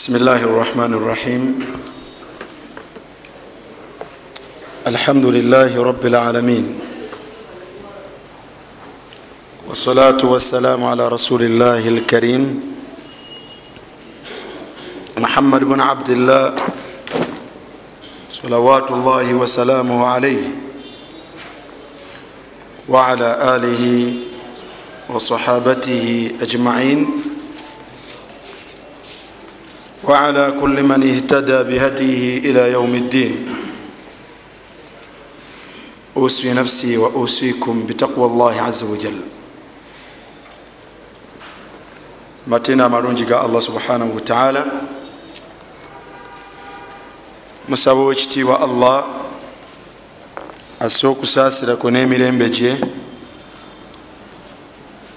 بسم الله الرحمن الرحيم الحمد لله رب العالمين والصلاة والسلام على رسول الله الكريم محمد بن عبد الله صلوات الله وسلامه عليه وعلى آله وصحابته أجمعين وعلى كل من اهتدى بهديه الى يوم الدين. اوصي نفسي واوصيكم بتقوى الله عز وجل. mateena amalungi ga allah subhanahu wataala musaba owekitiibwa allah asse okusaasirako n'emirembe gye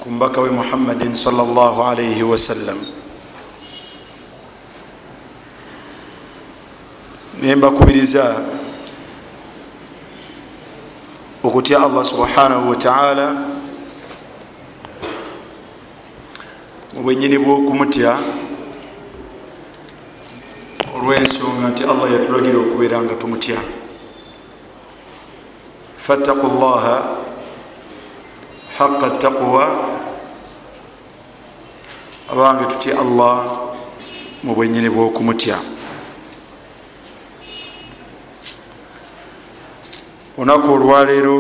ku mbaka we muhammadin sallllah alaihi wasallam nembakubiriza okutya allah subhanahu wataala mubwenyini bwokumutya olwensonga nti allah yatulagira okubeera nga tumutya. Fattaku llaha haqa taqwa abange tutya allah mubwenyini bwokumutya olunaku olwaleero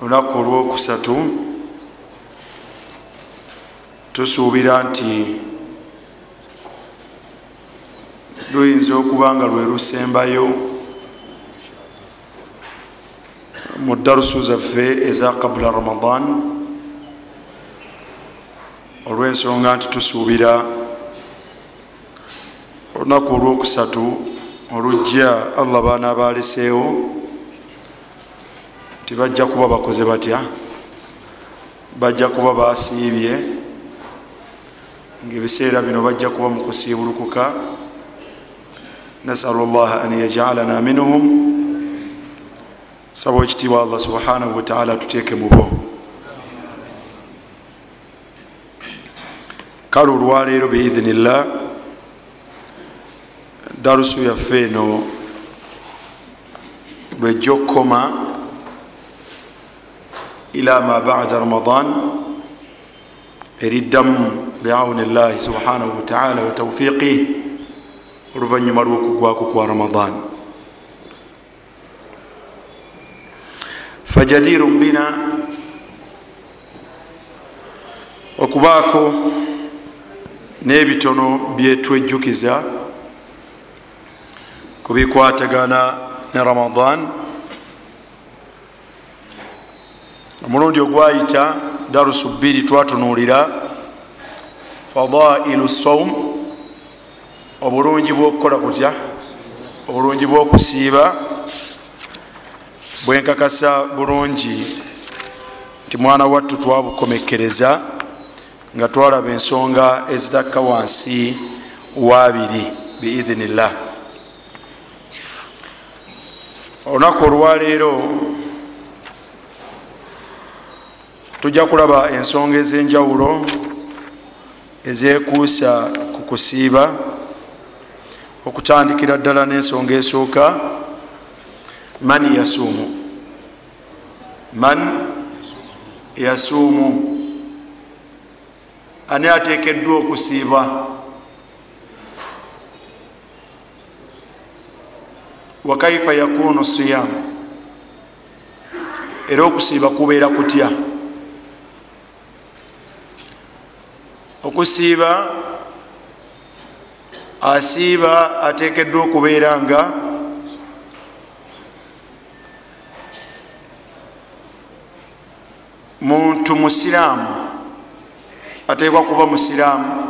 olunaku olwokusatu tusuubira nti luyinza okuba nga lwe lusembayo mu darusu zaffe eza qabula ramadan olwensonga nti tusuubira olunaku olwokusatu olujja allah baana baleseewo tibajja kuba bakoze batya? Bajja kuba basiibye ngaebiseera bino bajja kuba mukusiibulukuka nasalu llaha an yajalana minhum saba ekitiibwa allah subhanahu wataala tuteeke mubo kale olwaleero biidhinillah darusu yaffe eno lwejja okukoma ila ma bada ramadan eriddamu biauni llahi subhanahu wataala wa taufiqi oluvanyuma lwokugwako kwa ramadan. Fajadirun bina okubaako n'ebitono byetwejjukiza kubikwatagana ne ramadan. Omulundi ogwayita darusu bbiri twatunulira fadailu saum obulungi bwokukola kutya? Obulungi bwokusiiba bwenkakasa bulungi nti mwana wattu twabukomekereza nga twalaba ensonga ezitakka wansi wabiri biidhinillah olunaku olwaleero tujja kulaba ensonga ez'enjawulo ezekuusa ku kusiiba okutandikira ddala n'ensonga esooka. Man yasuumu. Man yasuumu. Ani ateekeddwa okusiiba wakaifa yakunu siyaamu era okusiiba kubeera kutya? Okusiiba asiiba ateekeddwa okubeera nga muntu musiraamu ateekwa kuba musiraamu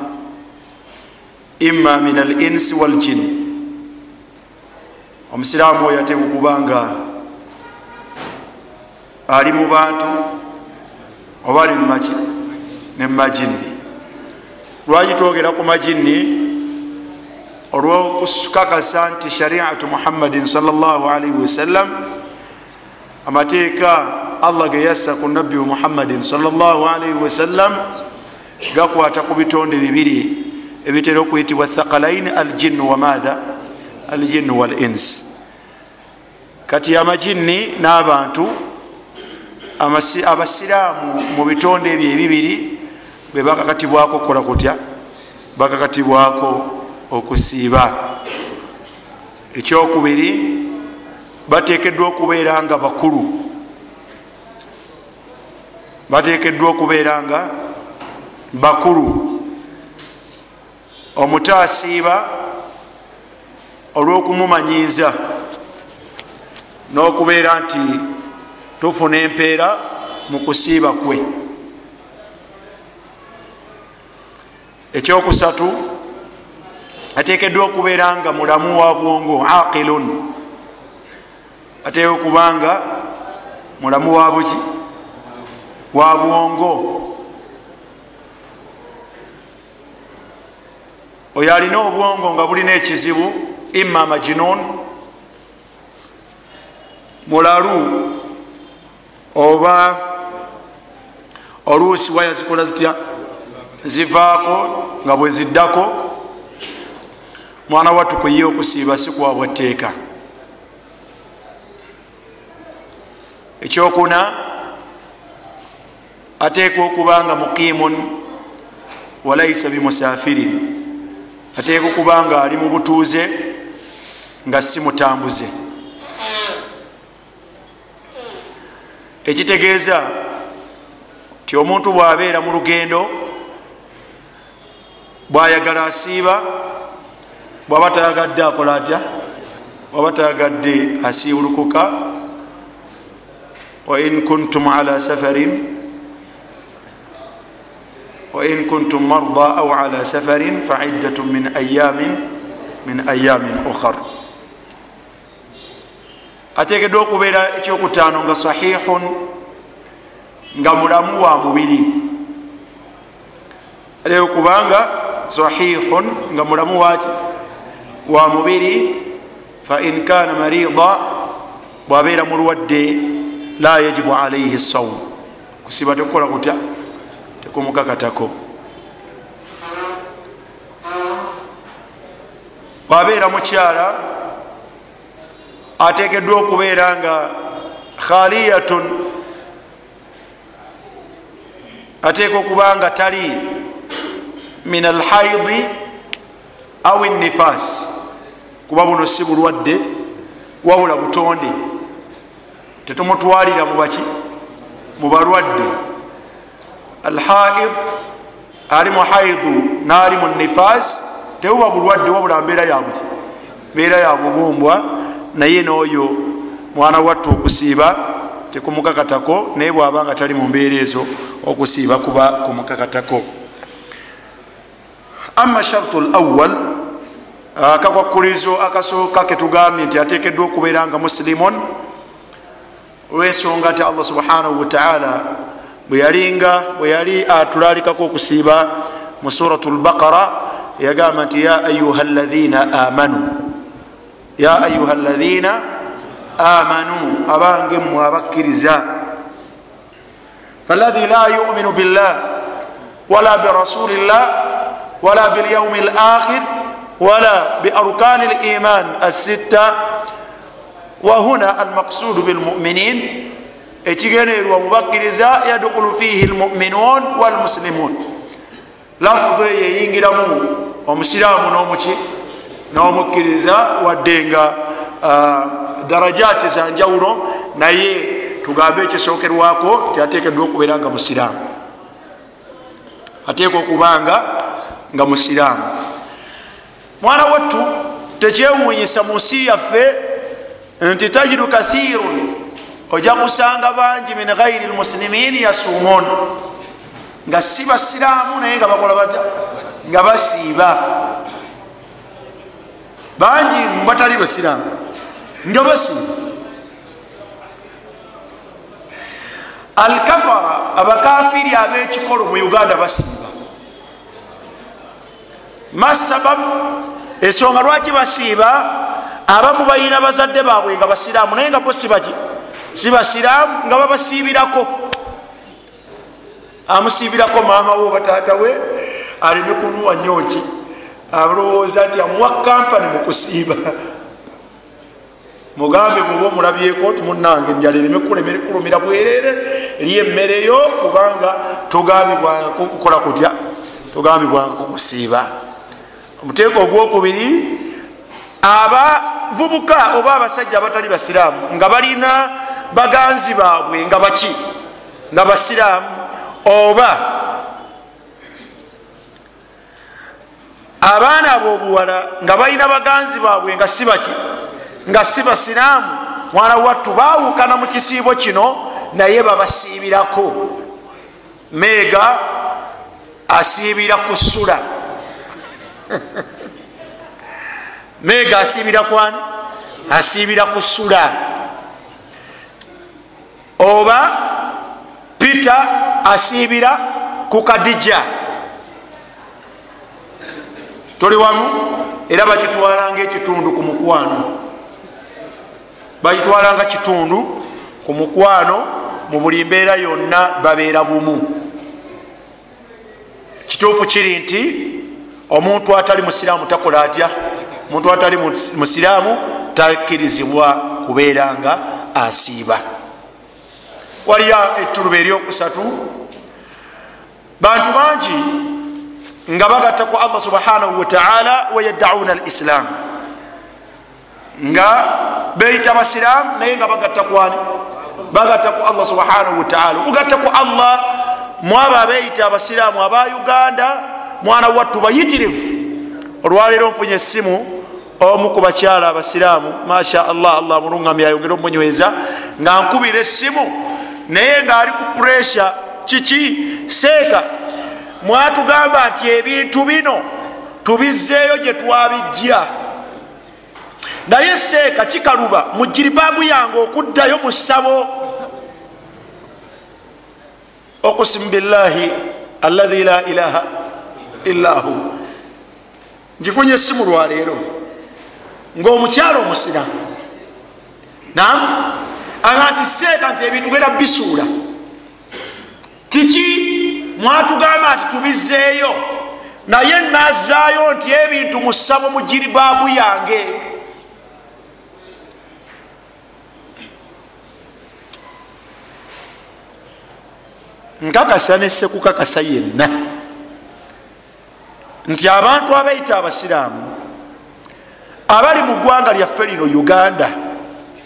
imma min al insi wal jin omusiraamu oyo ateekwa kuba nga ali mu bantu oba ali ne mumajini lwaki twogera ku majini olwokukakasa nti shariatu muhammadin salllahalaihi wasallam amateeka allah ge yassa ku nabbi muhammadin salllahalaihi wasallam gakwata ku bitonde bibiri ebitera okuyitibwa thakalaini aljinnu wamaatha aljinnu wal ins kati amajinni n'abantu abasiraamu mu bitonde ebyo ebibiri bwe bakakatibwako okukola kutya? Bakakatibwako okusiiba. Ekyokubiri batekeddwa okubeera nga bakulu. Batekeddwa okubeera nga bakulu. Omuto asiiba olw'okumumanyiiza n'okubeera nti tufuna empeera mu kusiiba kwe. Ekyokusatu atekeddwa okubeera nga mulamu wa bwongo aqilun ateeka okubanga mulamu wa buki? Wa bwongo. Oyo alina obwongo nga bulina ekizibu imma majinun mulalu oba oluusi waya zikola zitya? Zivaako nga bwe ziddako. Mwana wattu kuye okusiiba si kwabwa tteeka ekyokuna ateekwa okuba nga muqimun walaisa bimusafirin ateeka okuba nga ali mu butuuze nga si mutambuze ekitegeeza ti omuntu bwabeera mu lugendo bwayagala asiiba bwaba tayagadde akola atya? Bwaba tayagadde asiibulukuka wain kuntum ala safarin wain kuntum marda au ala safarin faiddat min ayamin min ayamin ukhar atekeddwa okubeera ekyokutaano nga sahihun nga mulamu wa mubiri. Aleo kubanga sahihun nga mulamu wa mubiri. Fain kana marida bwabeera mulwadde la yajibu alaihi saum kusiba tekukola kutya? Tekumukakatako. Bwabeera mukyala atekeddwa okubeera nga khaliyatun ateeka okuba nga tali min alhaidi au nifas kuba buno si bulwadde wabula butonde. Tetumutwalira mubaki mubalwadde alhaid ali mu haidu naali mu nifas tebuba bulwadde wabula mbeera yabuki mbeera yabubumbwa naye n'oyo mwana wattu okusiiba tekumukakatako naye bwaba nga tali mu mbeera ezo okusiiba kuba kumukakatako. Ama shartu lawal akakwakulizo akasooka ketugambye nti atekeddwa okubeera nga musilimun olwensonga ti allah subhanahu wataala bwe yalinga bwe yali atulalikako okusiiba mu suratu lbaqara yagamba nti ya ayuha ladhina amanu ya ayuha ladhina amanu abange mmwe abakkiriza faladhi la yuminu billah wala birasuli llah wala bilyaumi lakhir wala biarkani liman asitta wahuna almaqsudu bilmuminin ekigendererwa mubakkiriza yadkhulu fihi lmuminun walmuslimun lafudu eyo eyingiramu omusiraamu n'omuki n'omukkiriza wadde nga darajati zanjawulo naye tugambe ekisookerwako ti ateekeddwa okubeera nga musiraamu. Ateeka okubanga nga musiraamu. Mwana wattu tekyewunyisa mu nsi yaffe nti tajidu kathirun ojja kusanga bangi min ghairi lmusilimin yasumun nga si basiraamu naye nga bakola bata nga basiiba bangi mubatali basiraamu nga basiiba alkafara abakafiri abekikolo mu uganda basiiba. Masabab ensonga lwaki basiiba? Abamu balina bazadde baabwe nga basiraamu naye nga bo sibaki si basiraamu nga babasiibirako. Amusiibirako maama we oba taata we aleme kunuwa nyoki alowooza nti amuwa kampani mukusiiba mugambe bweoba omulabyeko nti munange enjala ereme kulumira bwerere ly emmereyo kubanga togambibwanga kukola kutya? Togambibwanga kukusiiba omuteeko ogwokubiri abavubuka oba abasajja abatali basiraamu nga balina baganzi baabwe nga baki? Nga basiraamu oba abaana ab'obuwala nga balina baganzi baabwe nga si baki nga si basiraamu mwana wattu baawukana mu kisiibo kino naye babasiibirako. Meega asiibira ku sula. Meega asiibira kwani asiibira ku sula. Oba peter asiibira ku kadija toli wamu era bakitwalanga ekitundu ku mukwano. Bakitwalanga kitundu ku mukwano mu buli mbeera yonna babeera bumu. Kituufu kiri nti omuntu atali musiraamu takola atya? Omuntu atali musiraamu takkirizibwa kubeera nga asiiba. Waliyo ettuluba eryokusatu. Bantu bangi nga bagatta ku allah subhanahu wataala wayaddauna al islaamu nga beyita basiraamu naye nga bagatta kwani bagatta ku allah subhanahu wataala okugatta ku allah mwabo abeyita abasiraamu aba uganda mwana wattu bayitirivu. Olwaleero nfunye essimu omu ku bakyala abasiraamu masha allah allah mulungami ayongere omunyweza nga nkubira essimu. Naye ngaali ku puresure kiki? Seeka mwatugamba nti ebintu bino tubizzeeyo gye twabijja. Naye seeka kikaluba mu jiribaabu yange okuddayo mu ssabo. Okusimu billahi allahi la ilaha illahu ngifunye essimu lwaleero ngaomukyalo omusiramu nam aga nti seeka nti ebintu genda bisuula. Kiki mwatugamba nti tubizzeeyo. Naye nazaayo nti ebintu mu ssabo mu jiribaabu yange. Nkakasa nesekukakasa yenna. Nti abantu abaita abasiraamu abali mu ggwanga lyaffe lino uganda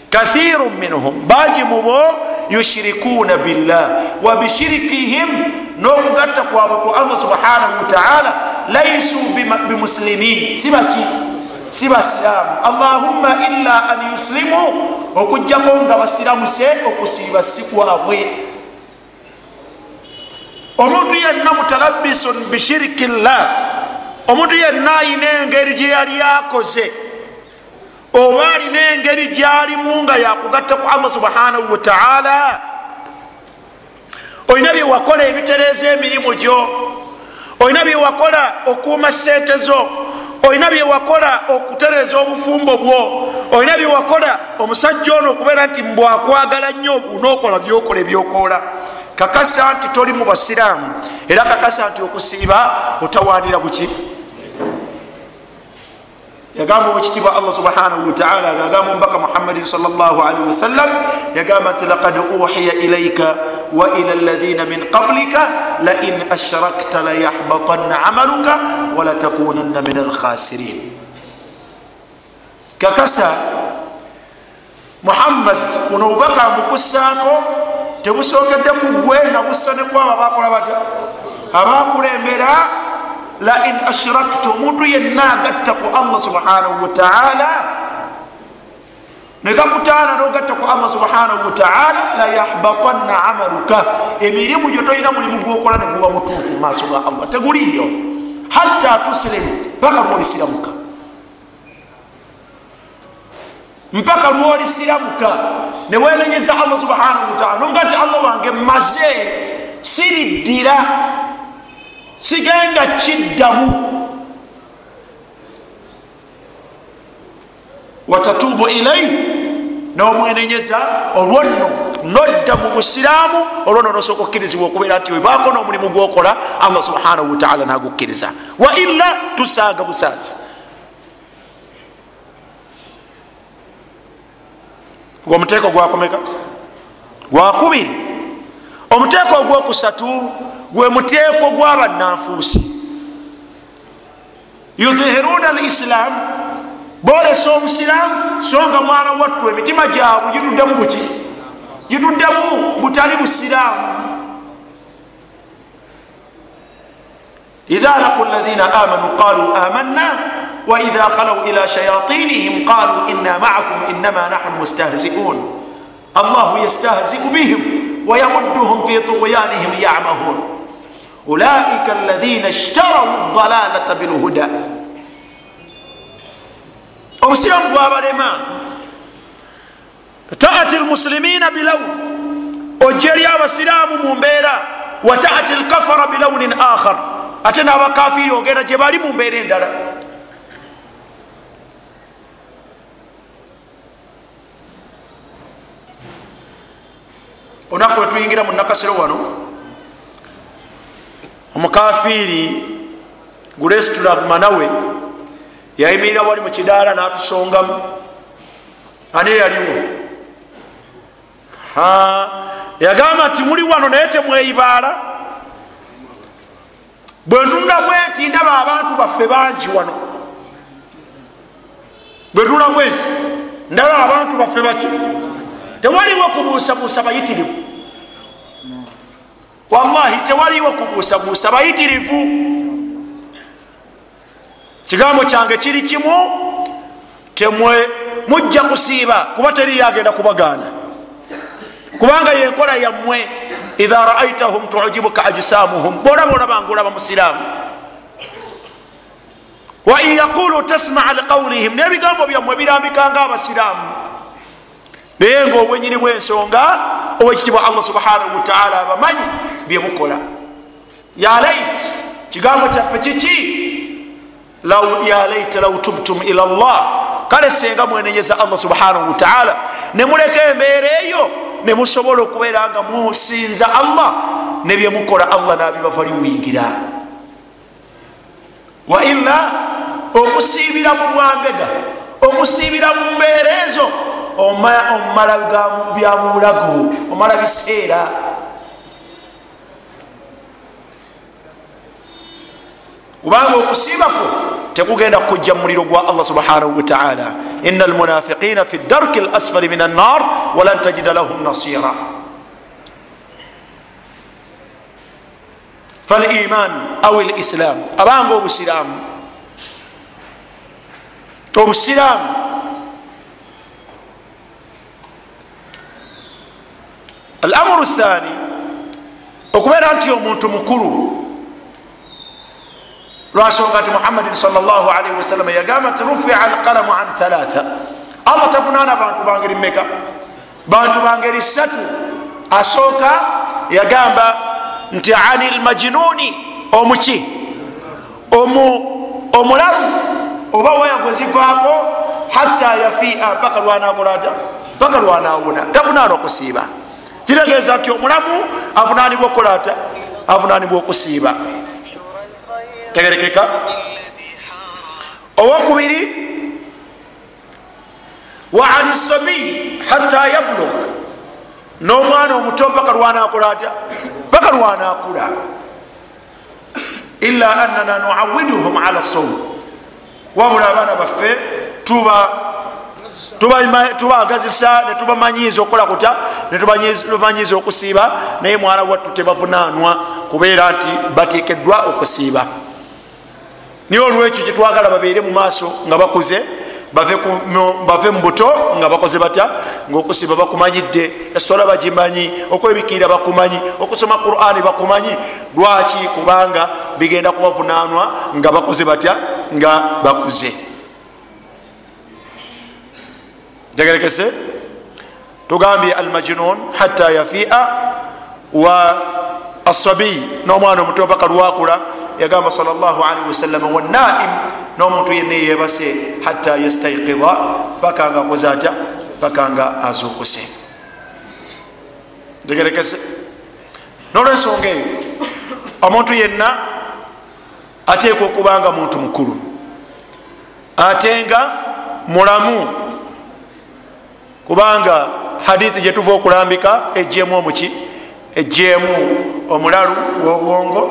kathiru minhum bangi mubo yushirikuuna billah wabishirikihim n'okugatta kwabwe ku allah subhanahu wataala laisu bimuslimin sibaki si basiraamu allahumma illa an yuslimu okugjako nga basiramuse okusiiba si kwabwe. Omuntu yenna mutalabisun bishiriki llah omuntu yenna ayina engeri gye yali akoze oba alina engeri gyalimu nga yakugatta ku allah subhanahu wataala olina byewakola ebitereeza emirimu gyo. Olina byewakola okuuma sente zo. Olina byewakola okutereeza obufumbo bwo. Olina byewakola omusajja ono okubeera nti mbwakwagala nnyo unookola byokola ebyokola kakasa nti toli mu basiraamu era kakasa nti okusiiba otawaanira buki yagamba owekitiibwa allah subhanahu wataala agagamba omubaka muhammadin salllahalihi wasallam yagamba nti lakad uhiya ilaika wa ila ladhina min qablika lain ashrakta layahbatanna amaluka walatakunanna min alkhasirin. Kakasa muhammad buno obubaka mbukussaako tebusokedde ku gwe nabussa ne kwabo abakola batya abakulembera lain ashrakta omuntu yenna agatta ku allah subhanahu wataala negakutaana nogatta ku allah subhanahu wataala layahbatanna amaluka emirimu gyo tolina mulimu gwokola neguba mutuufu mu maaso ga allah teguliyo hatta tusilemu paka lwolisiramuka mpaka lwolisiramuka newenenyeza allah subhanahu wataala noga nti allah wange maze siriddira sigenda kiddamu. Watatubu ilai nomwenenyeza olwonno nodda mu busiraamu olwono nosooka okkirizibwa okubeera nti webaako n'omulimu gwokola allah subhanahu wataala nagukkiriza. Wa illa tusaaga busaazi. Omuteeko gwakomeka? Gwakubiri. Omuteeko ogwokusatu gwe muteeko gwabannanfuusi yudhihiruna al islaamu bolesa obusiraamu so nga mwana wattu emitima gyabwe gituddemu buki? Gituddemu butali busiraamu. Idha laku lazina amanu qalu amanna waidha khalau ila shayatinihim qalu ina maakum inama nahnu mustahziun. Allahu yastahziu bihim wayamudduhum fi tughyanihim yamahun ulaika alladhina ishtarau dalalata bilhuda obusiramu bwabalema taati lmuslimina bilawun ojja eri abasiraamu mu mbeera wa taati lkafara bilawunin akhar ate n'abakafiri ogenda gye bali mu mbeera endala olunaku lwetuyingira mu nakasiro wano omukafiri gulesitula nawe yayimirira wali mu kidaala natusongamu. Ani yaliwo yagamba nti muli wano naye temweyibaala. Bwentunda bwenti ndaba abantu baffe bangi wano. Bwentunda bwenti ndaba abantu baffe baki. Tewaliwo kubuusabuusa bayitirivu wallahi tewaliwo kubuusabuusa bayitirivu. Kigambo kyange kiri kimu temwe mujja kusiiba kuba teriyo agenda kubagaana. Kubanga yenkola yammwe idha raaitahum tujibuka ajisamuhum bolaba olabanga olaba musiraamu. Wain yaqulu tasmaa liqaulihim nebigambo byammwe birambikanga abasiraamu naye nga obwenyini bwensonga owekitibwa allah subhanahu wataala abamanyi byemukola yalait kigambo kyaffe kiki? Ya laita law tubtum ila llah kale senga mwenenyeza allah subhanahu wataala nemuleka embeera eyo nemusobola okubeera nga musinza allah nebyemukola allah nabibava liwingira. Waila okusiibira mu bwangega okusiibira mu mbeera ezo omumala byamulago omala biseera. Kubanga okusiibako tekugenda kujja muliro gwa allah subhanahu wataala ina almunafiqina fi darki lasfali min annar walan tajida lahum nasira faliman au lislam abanga obusiramu obusiramu alamuru thani okubeera nti omuntu mukulu. Lwasonga nti muhammadin salllahalihi wasalama yagamba nti rufia alqalamu an thalatha. Allah tavunaana bantu bangeri meka bantu bangeri satu asooka yagamba nti ani lmajinuni omuki omulalu oba waya gwe zivaako hatta yafia. Mpaka lwanakolata mpaka lwanawona tavunaana okusiiba kitegeeza nti omulamu avunanibwa okukolata avunanibwa okusiiba. Tegerekeka. Owokubiri wa ani sabiyi hatta yablug. N'omwana omuto mpaka lwanakola atya mpaka lwanakula ila annana nuawiduhum ala sawm. Wabula abaana baffe tuba tubagazisa netubamanyiiza okukola kutya netubamanyiiza okusiiba naye mwana wattu tebavunanwa kubeera nti batekeddwa okusiiba. Niye olwekyo kyetwagala babeere mu maaso nga bakuze bave mu buto nga bakoze batya ngaokusiba bakumanyidde esola bagimanyi okwebikirira bakumanyi okusoma qurani bakumanyi. Lwaki? Kubanga bigenda kubavunanwa nga bakoze batya nga bakuze tegerekese tugambye almajnun hatta yafia wa asabiyi n'omwana omuto mpaka lwakula yagamba salllahalihi wasalama wanaim n'omuntu yenna yebase hatta yastaiqida paka nga akoze atya paka nga azuukuse tegerekese nolwensonga eyo omuntu yenna ateekwa okuba nga muntu mukulu. Ate nga mulamu kubanga hadithi gyetuva okulambika ejjeemu omuki ejjeemu omulalu w'obwongo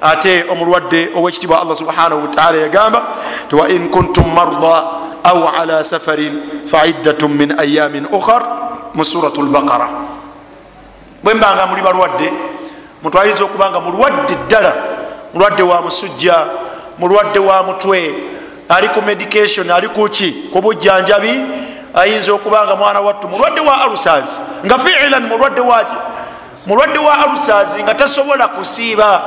ate omulwadde owekitibwa allah subhanahu wataala yagamba ti wain kuntum marda au ala safarin faiddat min ayamin ukhar mu surat lbaqara bwembanga muli balwadde mutwayinza okuba nga mulwadde ddala mulwadde wa musujja mulwadde wa mutwe ali ku medication ali kuki ku bujjanjabi ayinza okuba nga mwana wattu mulwadde wa alusas nga fiilan mulwadde waki mulwadde wa alusas nga tasobola kusiiba.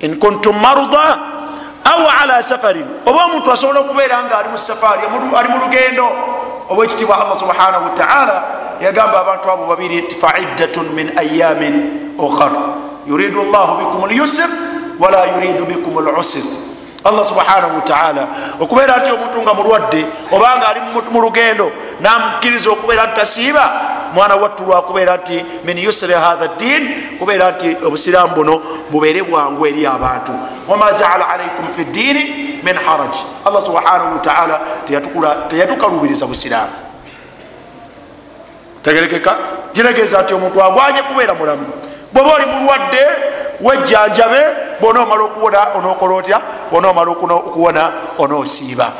In kuntum marda au ala safarin. Oba omuntu asobola okubeera nga ali musafari ali mu lugendo obwekitibwa allah subhanahu wataala yagamba abantu abo babiri faiddatun min ayamin ukhar. Yuridu llahu bikum lyusr wala yuridu bikum lusr allah subhanahu wataala okubeera nti omuntu nga mulwadde obanga ali mu lugendo namukkiriza okubeera nti tasiiba mwana wattu lwakubeera nti min yusri hatha ddin kubeera nti obusiraamu buno bubeere bwangu eri abantu. Wama jaala alaikum fi ddiini min haraj. Allah subhanahu wataala teyatukalubiriza busiraamu. Tegerekeka kiregeeza nti omuntu agwanye kubeera mulamu. Bweba oli mulwadde wejjanjabe bonaomala okuwona onokola otya? Bonaomala okuwona onoosiiba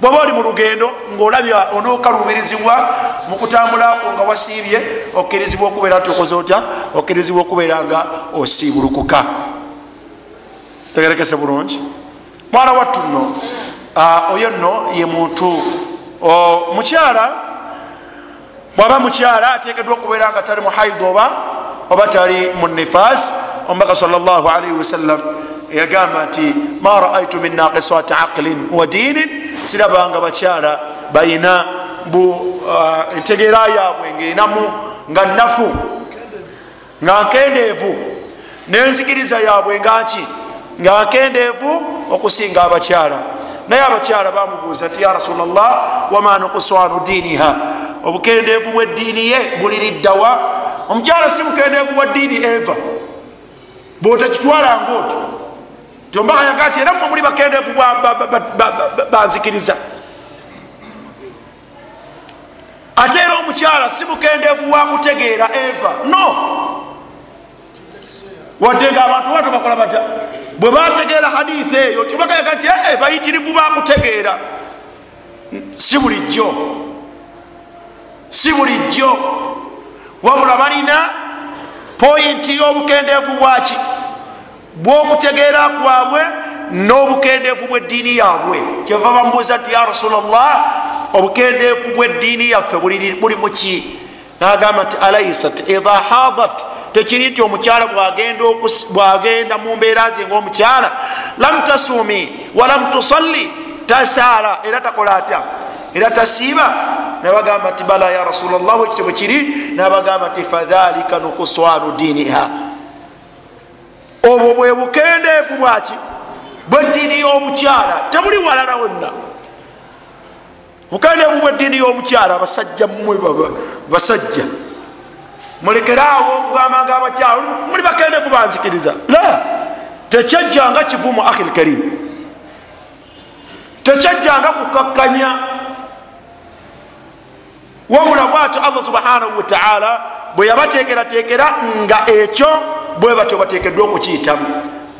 bwaba oli mu lugendo ngaolabya onokalubirizibwa mukutambulako nga wasiibye okkirizibwa okubeera nti okoze otya? Okkirizibwa okubeera nga osiibulukuka. Tegerekese bulungi. Mwana wattu nno oyo nno ye muntu. Mukyala bwaba mukyala atekeddwa okubeera nga tali muhaidi oba oba tali mu nifas omubaka salllahalaihi wasallam yagamba nti ma raaitu min naqisati aqlin wa diinin sirabanga bakyala bayina entegeera yaabwe ngaenamu nga nafu nga nkendeevu. Nenzikiriza yaabwe ngaki nga nkendeevu okusinga abakyala. Naye abakyala bamubuuza ti ya rasulllah wama nukuswanu diiniha? Obukendeevu bweddiini ye buliriddawa omukyala si mukendeevu wa ddiini eva bwotekitwalanga oti tombaka yaga ti era mwe muli bakendeevu banzikiriza ate era omukyala si mukendeevu wa kutegeera eva. No. Wadde nga abantu bato bakola batya? Bwe bategeera haditha eyo tibagayaga ti ee bayitirivu bakutegeera si bulijjo. Si bulijjo. Wabula balina poyinti y'obukendeevu bwaki? Bwokutegeera kwabwe n'obukendeevu bweddiini yaabwe. Kyeva bamubuuza nti ya rasulllah obukendeevu bweddiini yaffe buli muki nagamba nti alaisat idha hadat tekiri nti omukyala bwagenda mu mbeera ze ngaomukyala lam tasumi walam tusalli tasaala era takola atya? Era tasiiba? Nabagamba nti bala ya rasulllah ekityo bwe kiri. Nabagamba nti fadhalika nukuswanu diiniha. Obwo bwe bukendeevu bwaki? Bweddiini y'omukyala tebuli walala wonna bukendeevu bweddiini y'omukyala abasajja mmwe basajja. Mulekeraawo okugambanga abakyala muli bakendeevu banzikiriza. La! Tekyajjanga kivumu ahi lkarim tekyajjanga kukakkanya. Wabula bwatyo allah subhanahu wataala bwe yabatekeratekera nga ekyo bwe batyo batekeddwa okukiyitamu.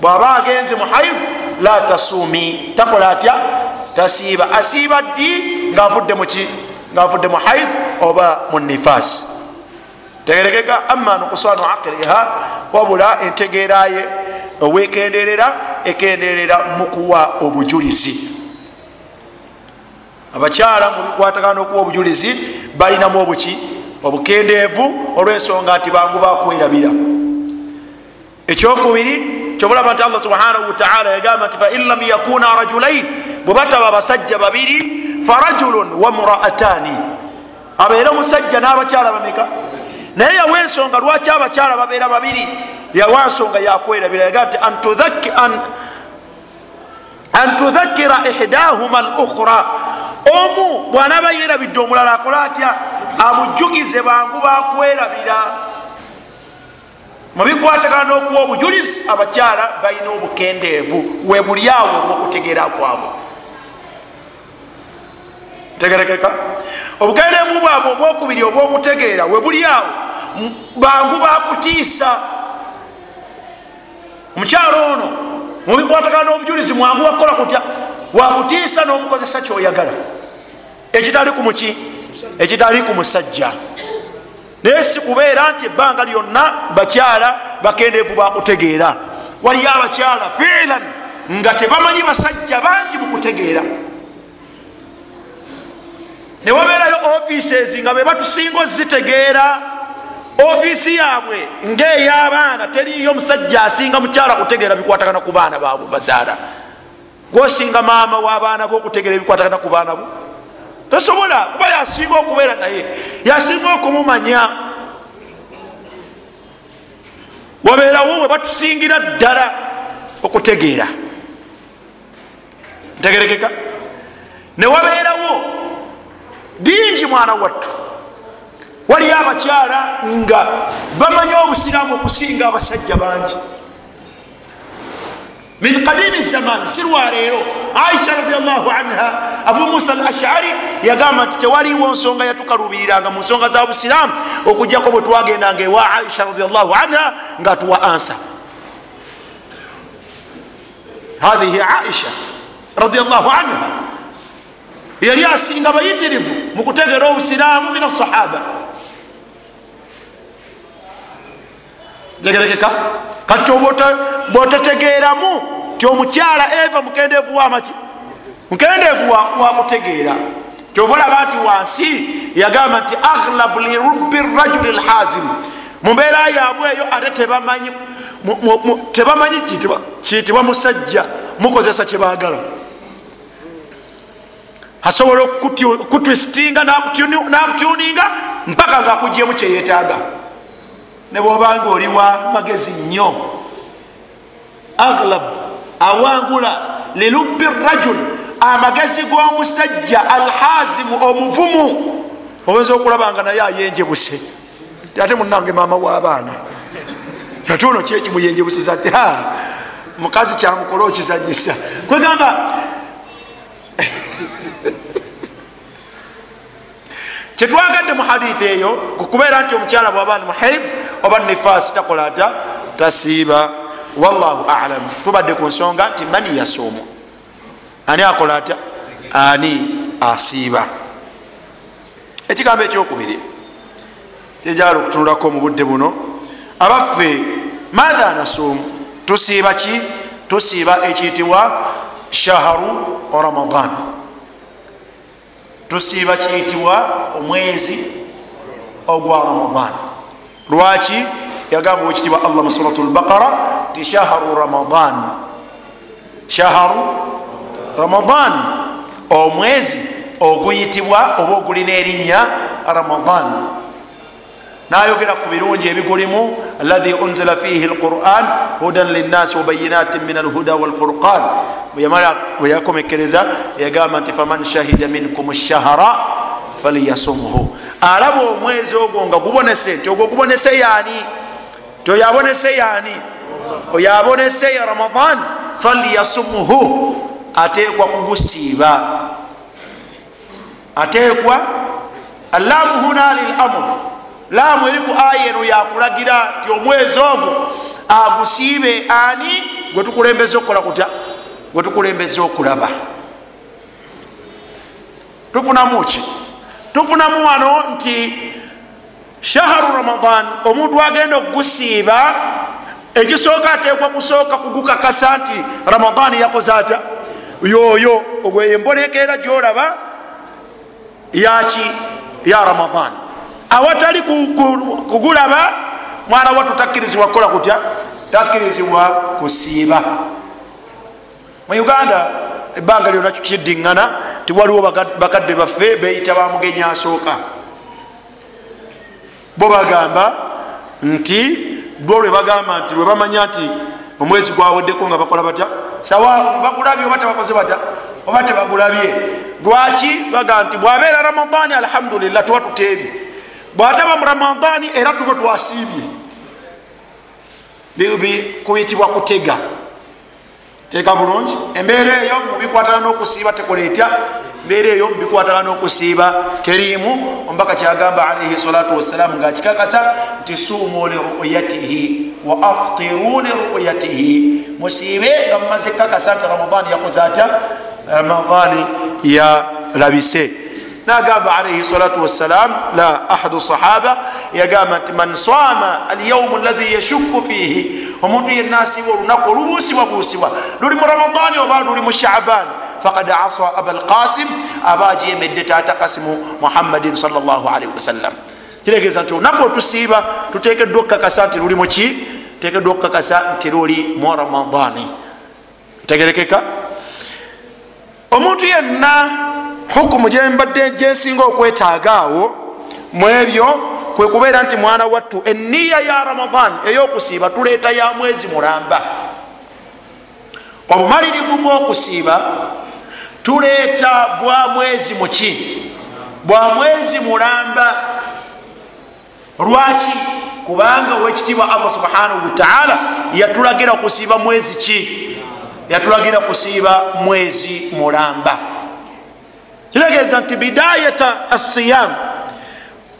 Bwaba agenze mu haid la tasumi. Takola atya? Tasiiba. Asiiba ddi? Ngaavudde muki ngaavudde mu haid oba mu nifas tegerekeka ama nukusanu aqiliha wabula entegeeraye owekenderera ekenderera mukuwa obujulizi abakyala mubikwatagana okuwa obujulizi balinamu obuki obukendeevu olwensonga nti bangu bakwerabira ekyokubiri kyobulaba nti allah subhanahu wataala yagamba nti fain lam yakuna rajulain bwe bataba abasajja babiri farajulun wa muraatani abeere omusajja n'abakyala bameka? Naye yawa ensonga lwaki abakyala babeera babiri? Yawa nsonga yakwerabira yagamba nti an tudhakira ihdahuma lukhra omu bwanaaba yerabidde omulala akola atya? Amujjukize bangu bakwerabira. Mubikwatagana n'okuwa obujulizi abakyala balina obukendeevu. Webuli awo obwokutegeera kwabwe. Tegerekeka? Obukendeevu bwabwe obwokubiri obwokutegeera webuli awo bangu bakutiisa. Omukyalo ono mubikwatagana n'obujulizi mwangu wakukola kutya wakutiisa n'omukozesa kyoyagala. Ekitali ku muki? Ekitali ku musajja. Naye si kubeera nti ebbanga lyonna bakyala bakendeevu bakutegeera waliyo abakyala fiilan nga tebamanyi basajja bangi mukutegeera newabeerayo offices nga be batusinga ozitegeera ofiisi yaabwe ngaey'abaana teriyo omusajja asinga mukyala kutegeera bikwatagana ku baana baabwe bazaala gwosinga maama w'abaana bokutegeera ebikwatagana ku baana bo. Tosobola kuba yasinga okubeera naye yasinga okumumanya. Wabeerawo we batusingira ddala okutegeera. Ntegerekeka. Newabeerawo bingi mwana wattu. Waliyo abakyala nga bamanyi obusiraamu okusinga abasajja bangi min kadimi zaman sirwaleero aisha radiallahu anha abu musa al ashari yagamba nti tewaliwo nsonga yatukalubiriranga mu nsonga za busiraamu okujjako bwe twagendanga ewa aisha radiallahu anha nga tuwa ansa hathihi aisha radiallahu anha yali asinga bayitirivu mu kutegera obusiraamu min asahaba tegerekeka kati bwotetegeeramu ti omukyala eva mukendeevu wamaki mukendeevu wakutegeera kyovalaba nti wansi yagamba nti aghlabu lirubi rajuli lhazimu mumbeera yabwe eyo ate tebamanyi tebamanyi kiyitibwa musajja mukozesa kyebagala asobola okutwistinga nakutuninga mpaka ngaakugiyemu kyeyetaaga nebwobanga oli wa magezi nnyo aglab awangula lilubi rajul amagezi g'omusajja alhazimu omuvumu. Oyinza okulabanga naye ayenjebuse. Ate munange maama w'abaana. Ate ono kyekimuyenjebusiza ti mukazi kyamukola okizanyisa. Kwegamba kyetwagadde mu hadithi eyo kukubeera nti omukyala bwaba muhaid oba nifasi takola ata tasiiba. Wallahu alam. Tubadde ku nsonga nti mani yasoomu. Ani akola atya? Ani asiiba. Ekigambo ekyokubiri kyejala okutunulako mu budde buno abaffe matha nasoomu tusiiba ki? Tusiiba ekiyitibwa shaharu ramadan. Tusiiba kiyitibwa omwezi ogwa ramadan. Lwaki? Yagamba wekitibwa allah mu surat lbaqara ti shaharu ramadan. Shaharu ramadan. Omwezi oguyitibwa oba ogulina erinnya ramadan. Nayogera ku birungi ebigulimu alahi unzila fihi lquran hudan linnasi wabayinatin min alhuda walfurqan bwe yakomekereza yagamba nti faman shahida minkum shahara faliyasumhu alaba omwezi ogwo nga gubonese nti ogwo gubonese yani ti oyo abonese yani oyo abonese ya ramadan? Faliyasumhu ateekwa kugusiiba. Ateekwa allamu huna lilamur laamu eri ku aya eno yakulagira nti omwezi ogwo agusiibe ani? Gwetukulembeza okukola kutya? Gwetukulembeza okulaba. Tufunamu ki tufunamu wano nti shaharu ramadan omuntu agenda okugusiiba ekisooka ateekwa kusooka kugukakasa nti ramadan yakoze atya? Yoyo ogwo embonekeera gyolaba yaki ya ramadan. Awatali kugulaba mwana wattu takkirizibwa kukola kutya? Takkirizibwa kusiiba. Mu uganda ebbanga lyona kidiŋŋana tiwaliwo bakadde baffe beyita bamugenyi asooka. Bo bagamba nti bo lwe bagamba nti lwe bamanya nti omwezi gwaweddeko nga bakola batya? Sawa bagulabye oba tebakoze batya? Oba tebagulabye? Lwaki baga nti bwabeera ramadaani alhamdulillah tuba tuteebye bwataba mu ramadaani era tuba twasiibye. Kuyitibwa kutega teeka bulungi. Embeera eyo mubikwatana n'okusiiba tekola etya? Embeera eyo mubikwatana n'okusiiba teriimu. Omubaka kyagamba alaihi salatu wassalaamu ngaakikakasa nti suumu liruyatihi wa aftiru liruyatihi musiibe nga mumaze kakasa nti ramadaani yakoze atya? Ramadaani yalabise nagamba alaihi salatu wassalam la ahadu sahaba yagamba nti man sama alyaumu alladhi yashukku fihi omuntu yenna asiba olunaku olubuusibwabuusibwa luli mu ramadani oba luli mu shaban fakad asa aba alqasim aba ajemedde tata kasimu muhammadin salllahalihi wasallam kiregeeza nti olunaku otusiiba tutekeddwa okukakasa nti luli muki tutekeddwa okukakasa nti luli mu ramadani tegerekeka omuntu yenna hukumu gyembadde gyensinga okwetaaga awo mu ebyo kwe kubeera nti mwana wattu eniya ya ramadan ey'okusiiba tuleeta ya mwezi mulamba. Obumalirivu bw'okusiiba tuleeta bwa mwezi muki bwa mwezi mulamba. Lwaki? Kubanga owekitiibwa allah subhanahu wataala yatulagira kusiiba mwezi ki? Yatulagira kusiiba mwezi mulamba kiregeeza nti bidayata assiyam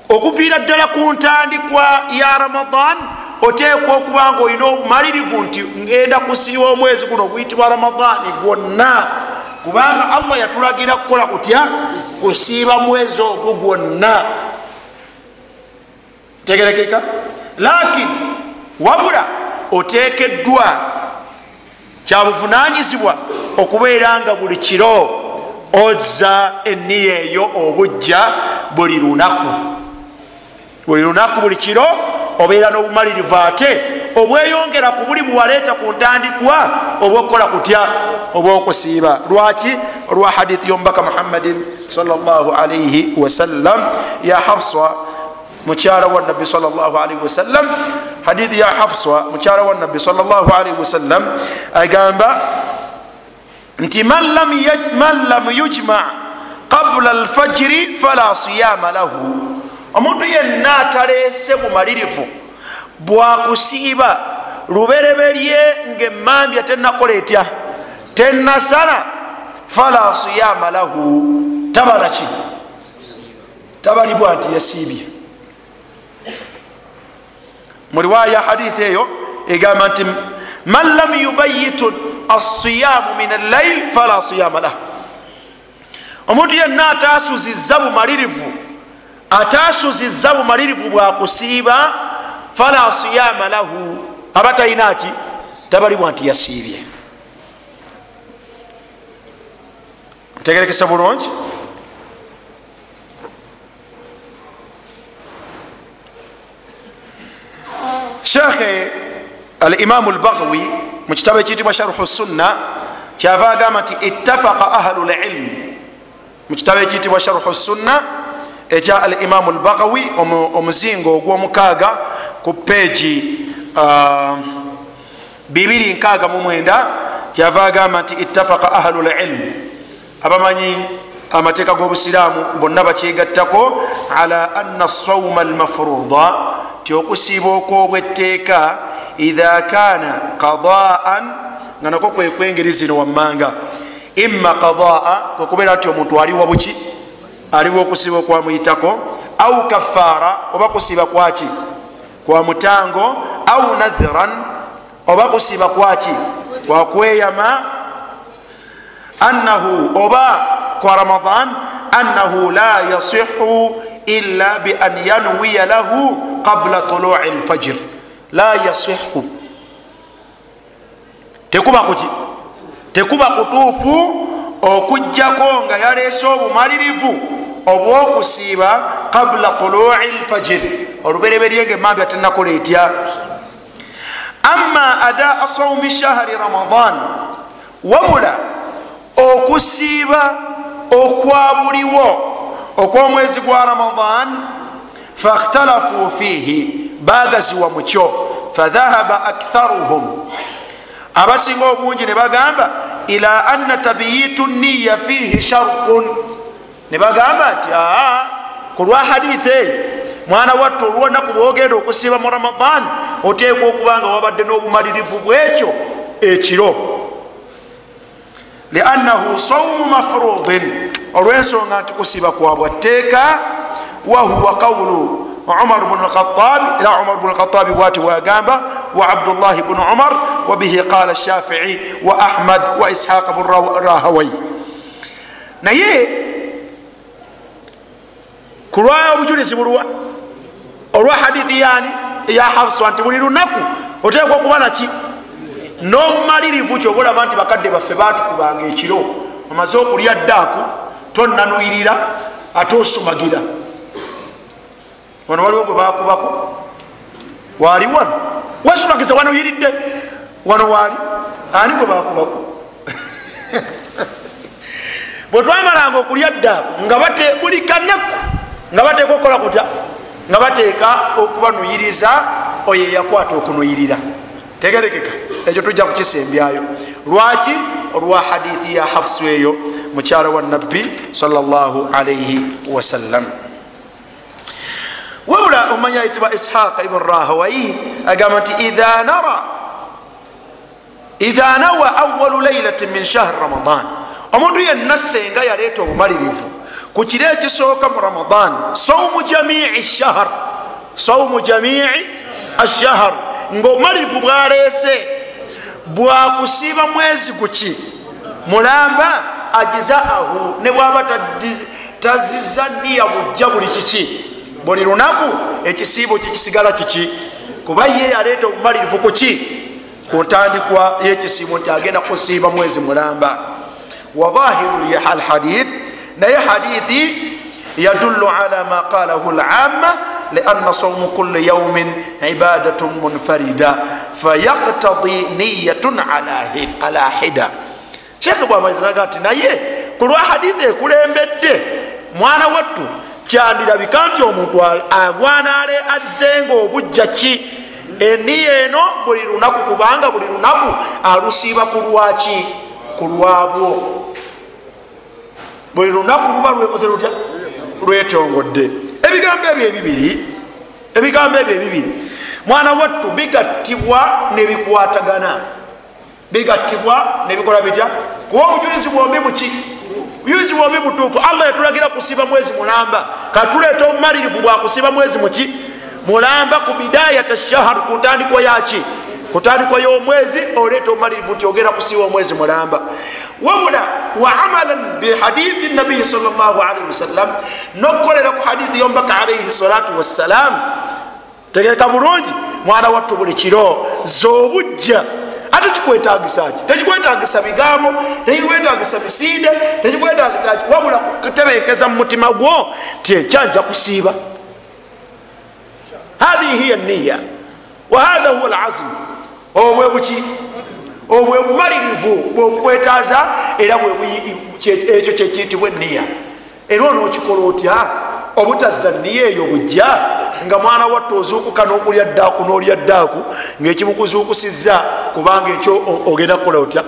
okuviira ddala ku ntandikwa ya ramadan oteekwa okuba nga olina obumalirivu nti ngenda kusiiba omwezi guno oguyitibwa ramadaani gwonna. Kubanga allah yatulagira kukola kutya? Kusiiba mwezi ogwo gwonna. Tegerekeka? Lakin wabula oteekeddwa kyabuvunanyizibwa okubeera nga buli kiro oza eniya eyo obujja buli lunaku. Buli lunaku buli kiro obeera n'obumalirivu ate obweyongera ku buli bwewaleeta ku ntandikwa obwokukola kutya obwokusiiba. Lwaki? Olwa hadithi yomubaka muhammadin salaalaihi wasallam ya hafsa mukyala wa nabbi salaalaihi wasallam hadithi ya hafsa mukyala wa nabbi salaalaihi wasallam agamba nti man lam yujma qabula alfajiri fala siyama lahu. Omuntu yenna ataleese bumalirivu bwakusiiba lubereberye ngaemambya tenakola etya? Tenasala fala siyama lahu. Tabalaki tabalibwa nti yasiibye. Muriwaya hadithi eyo egamba nti man lam yubayitu asiyamu min allail fala siyama lah. Omuntu yenna atasuziza bumalirivu atasuziza bumalirivu bwakusiiba fala siyama lahu. Aba talinaki tabalibwa nti yasiibye. Ntegerekesa bulungi shekhe alimamu lbagwi mu kitabo ekiyitibwa sharuhu sunna kyava agamba nti ittafaqa ahlu lilmu mu kitabo ekiyitibwa sharuhu sunna ekya alimamu lbagawi omuzingo ogwomukaaga ku peegi 269 kyava agamba nti ittafaqa ahlu lilmu abamanyi amateeka g'obusiraamu bonna bakyegattako ala anna sauma almafruda ti okusiiba okwobwetteeka idha kana qadaan nga nako kwekwengeri zino wammanga. Imma qadaa kwekubeera nti omuntu aliwa buki? Aliwo okusiiba okwamuyitako au kafaara oba kusiiba kwaki kwa mutango? Au nadhiran oba kusiiba kwaki kwakweyama annahu oba kwa ramadan annahu la yasihu illa bian yanwiya lahu qabla tului lfajir la yasihu tekuba kuki tekuba kutuufu okugjako nga yaleese obumalirivu obwokusiiba qabla tului lfajir olubereberye nga emambya tenakola etya? Ama adaa saumi shahri ramadan wabula okusiiba okwabuliwo okwomwezi gwa ramadan fakhtalafu fihi bagaziwa mukyo fadhahaba aktharuhum. Abasinga obungi ne bagamba ila anna tabiyitu niya fihi shartun nebagamba nti aa ku lwa hadithi eyo mwana watte olunaku lwogenda okusiiba mu ramadan oteekwa okuba nga wabadde n'obumalirivu bwekyo ekiro. Liannahu saumu mafrudin olwensonga nti kusiiba kwabwa tteeka wahuwa qawulu umar bn lkhatabi era umar bn lkhatabi bwati bwagamba wa abdullahi bnu umar wabihi qala shafii wa ahmad wa ishaqa bn rahawai. Naye kulwaya obujulizi bulwa olwa hadithi yani eya hafsa nti buli lunaku oteekwa okuba naki n'obumalirivu kyobaolaba nti bakadde baffe batukubanga ekiro omaze okulya ddaaku tonnanuyirira ate osumagira wano waliwo gwe bakubako waali wano? Wesumagiza wanuyiridde wano waali? Ani gwe bakubako bwe twamalanga okulya ddaaku nga bate buli kanaku nga bateeka okukola kutya? Nga bateeka okubanuyiriza oyo eyakwata okunuyirira. Tegerekeka ekyo tujja kukisembyayo. Lwaki? Olwa hadithi ya hafsu eyo mukyala wa nabbi salaalaihi wasallam wabula omanya yitibwa ishaqa ibn rahawai agamba nti idha nara idha nawa awalu lailatin min shahri ramadan. Omuntu yenna senga yaleeta obumalirivu ku kiro ekisooka mu ramadan saumu jamii shahar saumu jamii ashahar ngaobumalirivu bwaleese bwakusiiba mwezi kuki mulamba ajizaahu ne bwaba taziza niya bujja buli kiki buli lunaku ekisiibo kikisigala kiki? Kuba ye yaleeta obumalirivu kuki ku ntandikwa yekisiibo nti agenda kusiiba mwezi mulamba. Wahahiru alhadith naye hadithi yadulu ala ma qalahu lama liana saumu kuli yaumin ibadat munfarida fayaktadi niyatun ala hida. Shekhe bwamaliziraga ti naye ku lwa hadithi ekulembedde mwana wattu kyandirabika nti omuntu agwanale azenga obujja ki? Eniya eno buli lunaku kubanga buli lunaku alusiiba ku lwaki ku lwabwo buli lunaku luba lwekoze lutya? Lwetongodde ebigambo ebyo ebibiri ebigambo ebyo ebibiri mwana wattu bigattibwa nebikwatagana. Bigattibwa nebikola bitya? Kuba obujulizi bwombi buki bujulizi bwombi butuufu allah yatulagira kusiba mwezi mulamba. Katuleeta obumalirivu bwakusiba mwezi muki mulamba ku bidayat shahar ku ntandikwa yaki kutandikwa y'omwezi oleeta obumalirivu nti ogenda kusiiba omwezi mulamba. Wabula wa amalan bihadithi nabiyi salllahalaihi wasallam nokukolera ku hadithi yombaka alaihi salatu wassalam tegeka bulungi mwana wattu buli kiro zobujja ate kikwetagisa ki? Tekikwetagisa bigambo tekikwetagisa misinde tekikwetagisa ki? Wabula kutebenkeza mu mutima gwo ti ekyanja kusiiba. Hathihi hiya niya wahatha huwa lazmu obwe buki? Obwe bumalirivu bwokwetaaza era ekyo kyekiyitibwa eniya era onokikola otya obutazza niya eyo bujja nga mwana watta ozuukuka nokulya ddaaku nolya ddaaku ngaekimukuzuukusiza kubanga ekyo ogenda kukola otya?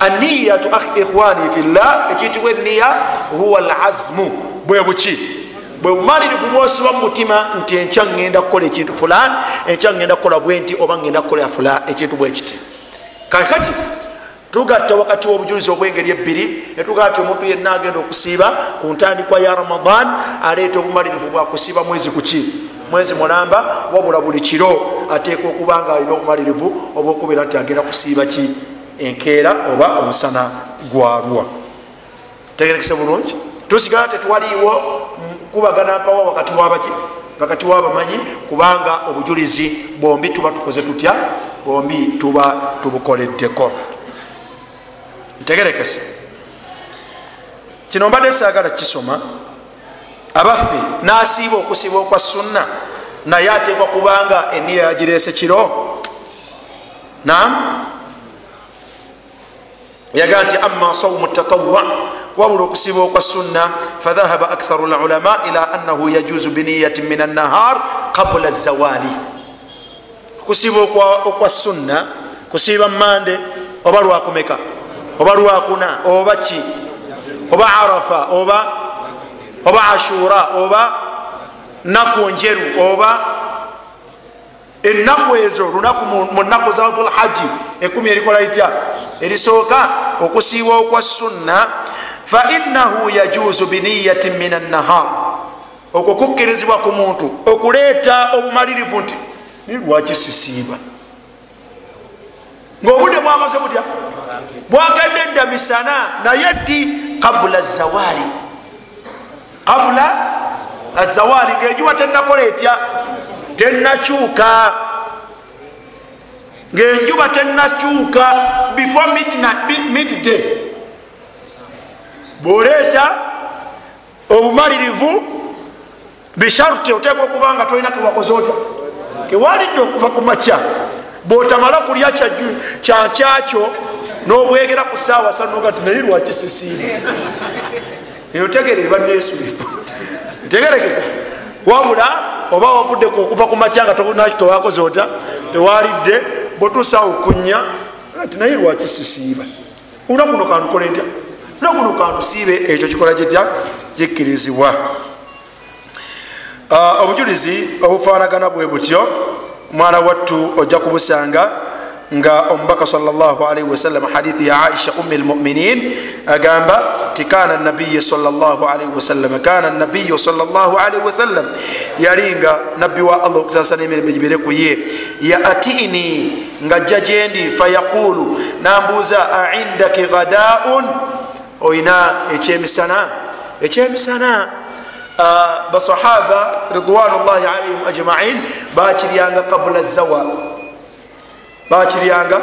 Aniyatu ikhwani fillah ekiyitibwa eniya huwa lazmu bwe buki? Bwe bumalirivu bwosiba mumutima nti enkya ngenda kukola ekintu fulani enkya ngenda kukola bwenti oba ngenda kukola fula ekintu bwekiti kakati tugatta wakati wobujulizi obwengeri ebbiri netugamba ti omuntu yenna agenda okusiiba ku ntandikwa ya ramadan aleeta obumalirivu bwakusiiba mwezi kuki mwezi mulamba wabula buli kiro ateeka okuba nga alina obumalirivu oba okubeera nti agenda kusiiba ki? Enkeera oba omusana gwalwa tegerekese bulungi? Tusigala tetwaliiwo kubagana mpawa wakati wabaki wakati wabamanyi kubanga obujulizi bombi tuba tukoze tutya? Bombi tuba tubukoleddeko ntegerekese. Kino mbadde saagala kisoma abaffe nasiiba okusiiba okwa sunna naye ateekwa kubanga eniya yagirese kiro. Nam yagaa nti ama saumu tatawa wabula okusiiba okwa sunna fadhahaba aktharu lulama ila annahu yajuzu biniyati min annahar qabula zawali okusiiba okwa sunna kusiiba mande oba lwakumeka oba lwakuna oba ki? Oba arafa oba oba ashura oba naku njeru oba enaku ezo lunaku mu naku za dhulhaji ekumi erikola litya? Erisooka okusiiba okwa sunna fainahu yajuzu biniyati min annahar okwo kukkirizibwa ku muntu okuleeta obumalirivu nti nilwaki sisiiba ngaobudde bwakase butya? Bwagadde dda misana naye ddi kabula zawali kabula azawali ngaenjuba tenakola etya? Tenakyuka ngaenjuba tenakyuka before midday. Bwoleeta obumalirivu bisharti oteeka okuba nga tolina kewakoze otya? Kewalidde okuva ku makya bwotamala kulya kyankyakyo nobwegera ku saawa sanoga ti naye lwaki sisiire eyo tegere eba nesulifu ntegerekeka. Wabula oba wavuddeko okuva ku makya nga tewakoze otya tewalidde bwetusaawo kunya ti naye lwaki sisiiba? Olunaku no kandukole ntya? Olunaku no kandusiibe ekyo kikola kitya? Kikkirizibwa. Obujulizi obufaanagana bwe butyo mwana wattu ojja kubusanga nga omubaka salllahalihi wasallam hadithi ya aisha umi lmuminin agamba ti kana nabiyi salllahalihi wasallam kana nabiyu salllahalihi wasallam yalinga nabbi wa allah okusasa nemirembe gibere ku ye. Yaatini nga jja gyendi fayaqulu nambuuza aindaki ghadaun? Oyina ekyemisana? Ekyemisana basahaba ridwanullahi alaihim ajmain bakiryanga qabula zawal bakiryanga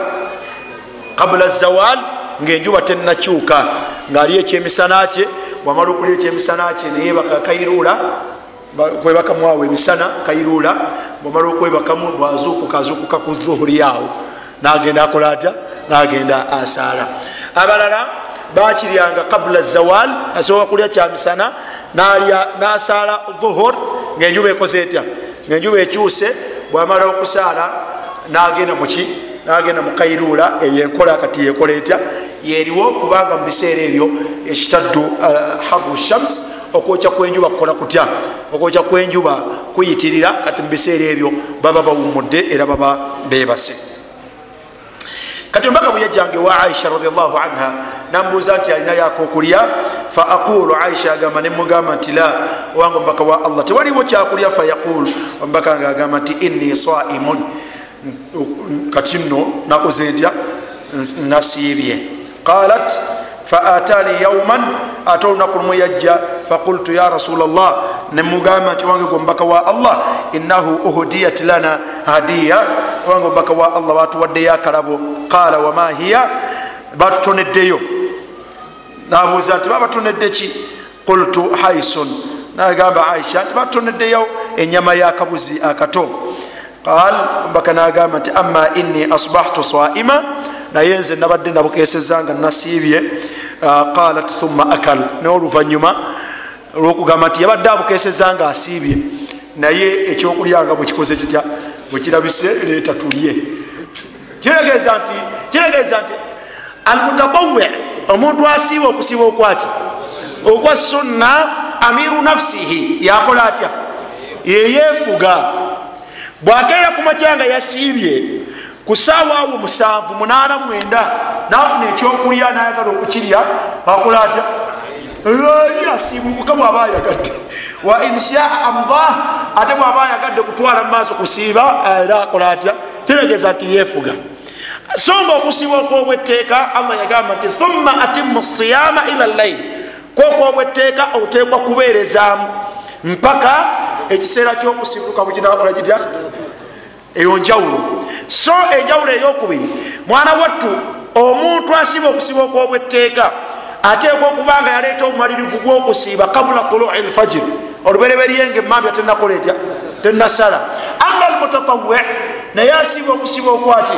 qabula zawal ngaenjuba tenakyuka ngaali ekyemisana kye bwamala okulya ekyemisana kye neyebaka kairula kwebakamwawo emisana kairula bwamala okwebakamu bwazukuka azukuka ku dhuhuri awo nagenda akola atya nagenda asaala abalala bakiryanga qabula zawal asobola kulya kyamisana nasaala dhuhur ngaenjuba ekoze etya? Ngaenjuba ekyuse bwamala okusaala nagenda muki nagenda mukairula eyo enkola kati yekola etya? Yeriwo kubanga mubiseera ebyo ekitaddu haru shams okwokya kwenjuba kukola kutya? Okwokya kwenjuba kuyitirira kati mubiseera ebyo baba bawumudde era baba bebase kati omubaka bwe yajjanga ewa aisha radiallahu anha nambuuza nti alinayo akokulya fa aqulu aisha agamba nemugamba nti la owange omubaka wa allah tewaliwo kyakulya? Fa yaqulu omubaka nga agamba nti inni saimun. Kati nno nakoze ntya nasiibye. Qalat faatani yauman ate olunaku lumu yajja faqultu ya rasula llah nemugamba nti wange gwomubaka wa allah innahu uhudiyat lana hadiya. Wange omubaka wa allah batuwaddeyo akalabo. Qala wama hiya? Batutoneddeyo. Nabuuza nti babatonedde ki? Qultu haisun nagamba aisha nti batutoneddeyo enyama yakabuzi akato. Qal omubaka nagamba nti ama inni asbahtu saima naye nze nabadde nabukeseza nga nasiibye. Qalat thumma akal. Naye oluvanyuma olwokugamba nti yabadde abukeseza nga asiibye naye ekyokulyanga bwekikoze kitya bwekirabise leeta tulye. Kiregeeza nti kiregeeza nti almutatawe omuntu asiiba okusiiba okwaki? Okwa sunna amiru nafsihi yakola atya? Yeyefuga bwakeera ku macyanga yasiibye ku saawa awo musanvu munaana mwenda nafuna ekyokulya nayagala okukirya akola atya ali asiibukuka bwaba ayagadde wa inshaa amdah ate bwaba ayagadde kutwala mumaaso kusiiba era akola atya? Kiregeza nti yefuga so nga okusiiba okwobwetteeka allah yagamba nti thumma atimu siyama ila llaili kwokwobwetteeka oteekwa kubeerezaamu. Mpaka ekiseera kyokusibuka bwekinakola kitya? Eyo njawulo. So enjawulo eyokubiri mwana wattu omuntu asiba okusiba okwobwetteeka ateekwa okuba nga yaleeta obumalirivu gwokusiiba kabula tului lfajiri. Olubereberyenga emambya tenakola etya tenasala. Ama almutatawe naye asiba okusiba okwaki?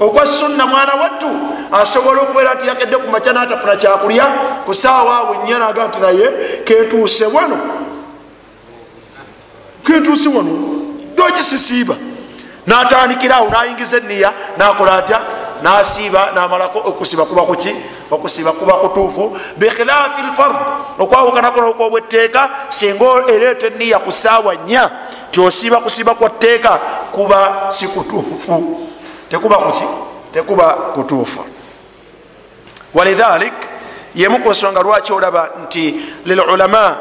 Okwa sunna mwana wattu asobola okubeera nti yakedde ku maca natafuna kyakulya ku saawa awe nnya naga nti naye kentuuse wano kentuuse wano dokisisiiba natandikirawo nayingiza eniya nakola atya? Nasiiba namalako okusiba kuba kuki okusiba kuba kutuufu bikhilafi lfard okwawukanakono okwobwetteeka singa ereeta eniya ku saawa nnya tyosiba kusiba kwa tteeka kuba si kutuufu. Tekuba kuki tekuba kutuufu. Walidhalik yemu ku nsonga lwaki olaba nti lilulama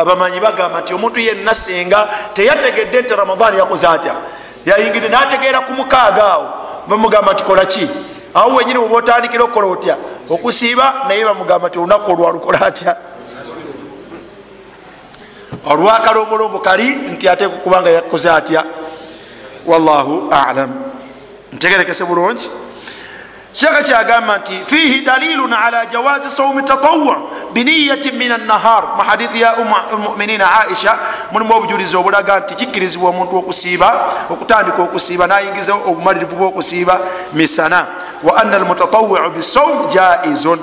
abamanyi bagamba nti omuntu yenna singa teyategedde nti ramadan yakoze atya yayingire nategeera ku mukaaga awo. Bamugamba nti kolaki awo wenyini oba otandikira okukola otya? Okusiiba naye bamugamba nti olunaku olwalukola atya? Olwakalombolombo kali nti ate kubanga yakoze atya? Wallahu alam. Ntegerekese bulungi shekhe kyagamba nti fihi dalilun ala jawazi saumi tatawa biniyatin min annahar. Mu hadithi ya muminina aisha mulimu obujulizi obulaga nti kikkirizibwa omuntu okusiiba okutandika okusiiba nayingiza obumalirivu bwokusiiba misana. Wa anna almutatawiu bisaum jaizun.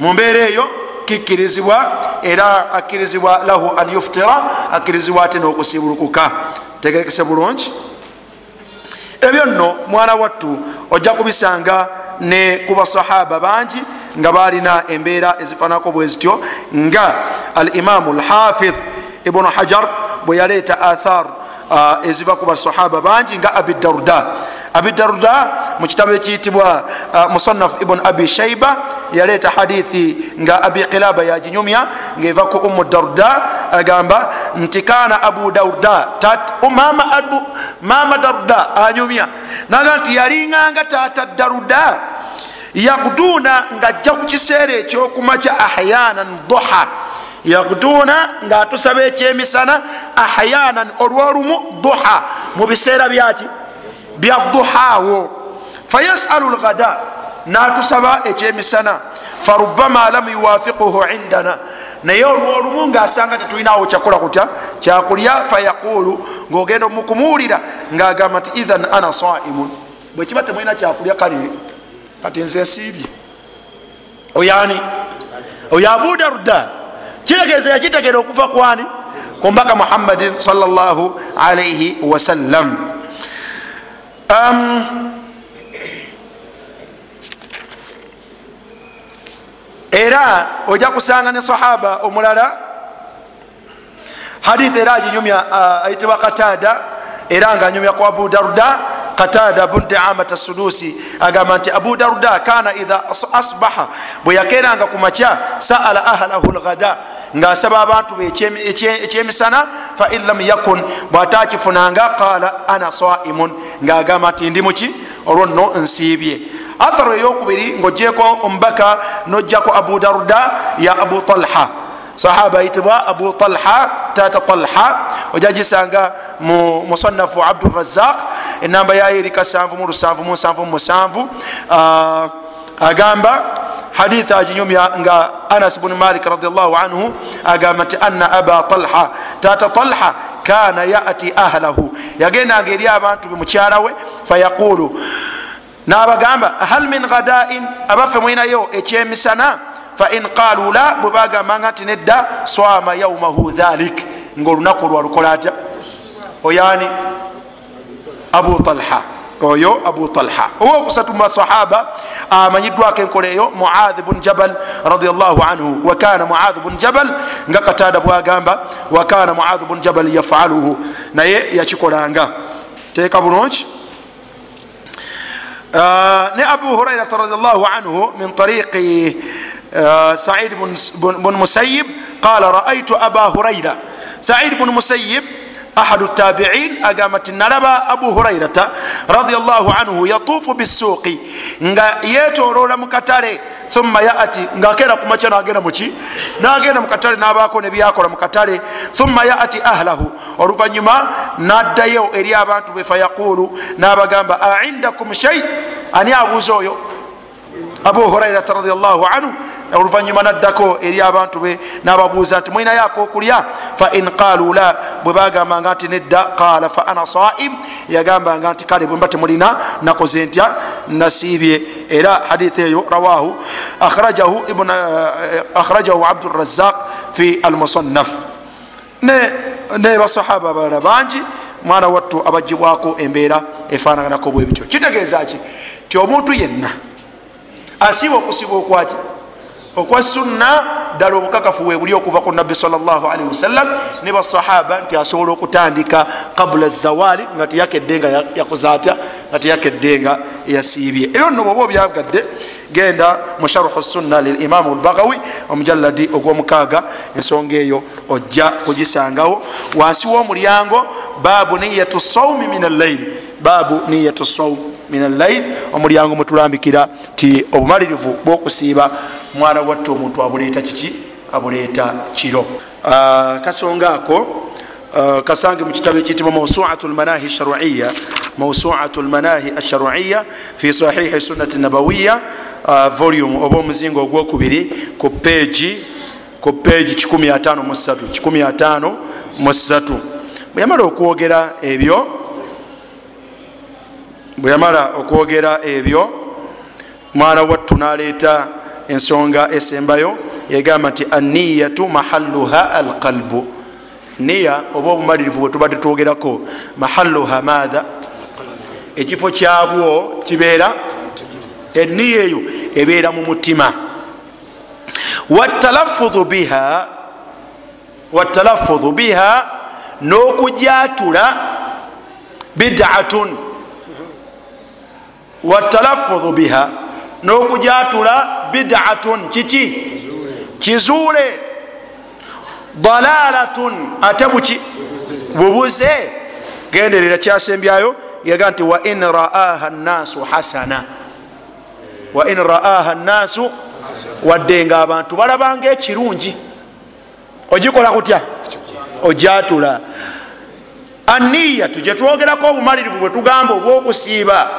Mu mbeera eyo kikkirizibwa era akkirizibwa lahu an yuftira akkirizibwa ate n'okusiibulukuka. Tegerekese bulungi ebyo nno mwana wattu ojja kubisanga ne ku basahaba bangi nga balina embeera ezifanako bwe zityo nga al imamu lhafidh ibunu hajar bwe yaleeta athar uh, eziva ku basahaba bangi nga abi darda abi darda mu kitabo ekiyitibwa uh, musannaf ibn abi shaiba yaleeta hadithi nga abi qilaba yaginyumya ngaeva ku umu darda agamba nti kana abu darda mama, abu, mama darda anyumya. Naga nti yalinganga tata daruda yagduna ngaajja ku kiseera ekyokumakya ahyanan duha. Yagduna ngaatusaba ekyemisana ahyanan olwolumu duha. Mu biseera byaki byaduhawo fayasalu lgada natusaba ekyemisana. Farubama lam yuwafiquhu indana. Naye olwolumu ngaasanga tetulinawo kyakola kutya kyakulya fayaqulu ngaogenda omukumuwulira ngaagamba nti ithan ana saimun. Bwekiba temulina kyakulya kale kati nze nsiibye oyani oyo abu darda. Kiregeeza yakitegera okuva kwani? Kumbaka muhammadin salllahu alaihi wasallam era ojja kusanga ne sahaba omulala. Hadith era aginyumya uh, ayitibwa katada era nga anyumya ku abu darda. Katada bun daamata sudusi agamba nti abu darda kana idha asbaha bwe yakeranga ku makya saala ahlahu lghada ngaasaba abantu be ekyemisana fain lam yakun bwatakifunanga qala ana saimun. Ngaagamba nti ndi muki? Olwo nno nsiibye. Atharo eyokubiri ngaogyeko omubaka nojjako abu darda ya abu talha. Sahaba ayitibwa abu talha tata talha ojagisanga mu musannafu abdurazaq enamba yayo eri kasanvu mu lusanvu mu nsanvu mu musanvu. Agamba hadith aginyumya nga anas bnu malik radiallahu anhu agamba nti anna aba talha. Tata talha kana yati ahlahu. Yagendanga eri abantu be mukyalawe fayaqulu nabagamba hal min ghadain? Abaffe mwinayo ekyemisana fain qalu la bwe bagambanga nti nedda swama yaumahu dhalik. Ngaolunaku lwalukola atya? Oyani abu talha oyo abu talha. Owokusatu mumasahaba amanyiddwako enkola eyo muadhi bun jabal radiallahu anhu. Wakana muadhi bun jabal nga katada bwagamba wakana muadhi bun jabal yafaluhu. Naye yakikolanga. Teeka bulungi. Uh, ne abu hurairata radiallahu anhu min tariqi uh, said bun musayib qala raaitu aba huraira said bun musayib أحد التابعين أقامت النربة أبو هريرة رضي الله عنه يطوف بالسوق nga yetolola mukatale thumma yati ngaakera kumaca nagenda muki nagenda mukatale nabako nebyakola mukatale thumma yati ahlahu oluvanyuma naddayo eri abantu be fayaqulu nabagamba aindakum shai ani abuuza oyo abu hurairata radiallahu anhu oluvanyuma naddako eri abantu be nababuuza nti mwinayo akokulya? Fain qalu la bwe bagambanga nti nedda. Qala fa ana saim yagambanga nti kale bwemba temulina nakoze ntya? Nasiibye. Era hadithi eyo rawahu akhrajahu abdurazaq fi almusannaf. Ne basahaba abalala bangi mwana wattu abagibwako embeera efanaganako bwebityo. Kitegeeza ki? Ti omuntu yenna asiiba okusiba okwaki? Okwa sunna ddala obukakafu webuli okuva ku nabbi salllahalihi wasallam ne basahaba nti asobola okutandika kabula zawali nga teyakedde nga yakoze atya nga teyakedde nga yasiibye. Ebyo nno bwoba obyagadde genda musharuhu sunna lilimamu lbagawi omujalladi ogwomukaaga ensonga eyo ojja kugisangawo. Wansi w'omulyango babu niyatu saumi min allaili babu niyatu saum min allail omulyango mwetulambikira ti obumalirivu bwokusiiba mwana watte omuntu abuleeta kiki? Abuleeta kiro. Kasonga ako kasange mukitabo ekiyitibwa mawsuatu lmanahi sharuiya mawsuatu lmanahi asharuiya fi sahihi sunnati nabawiya volume oba omuzingo ogwokubiri ku peji ku peji 153 bwe yamala okwogera ebyo bwe yamala okwogera ebyo mwana wattu naleeta ensonga esembayo yegamba nti aniyatu mahaluha alqalbu. Niya oba obumalirivu bwetubadde twogerako mahaluha maatha ekifo kyabwo kibeera eniya eyo ebeera mu mutima. Watalafudhu biha watalafudhu biha n'okujatula bidatun watalafudhu biha n'okujatula bidatun kiki? Kizuule. Dalalatun ate buki? Bubuze. Genderera kyasembyayo yaga nti wain raaha nnasu hasana. Wain raaha nnasu wadde nga abantu balabanga ekirungi ogikola kutya? Ojatula. Aniyatu gyetwogerako obumalirivu bwetugamba obwokusiiba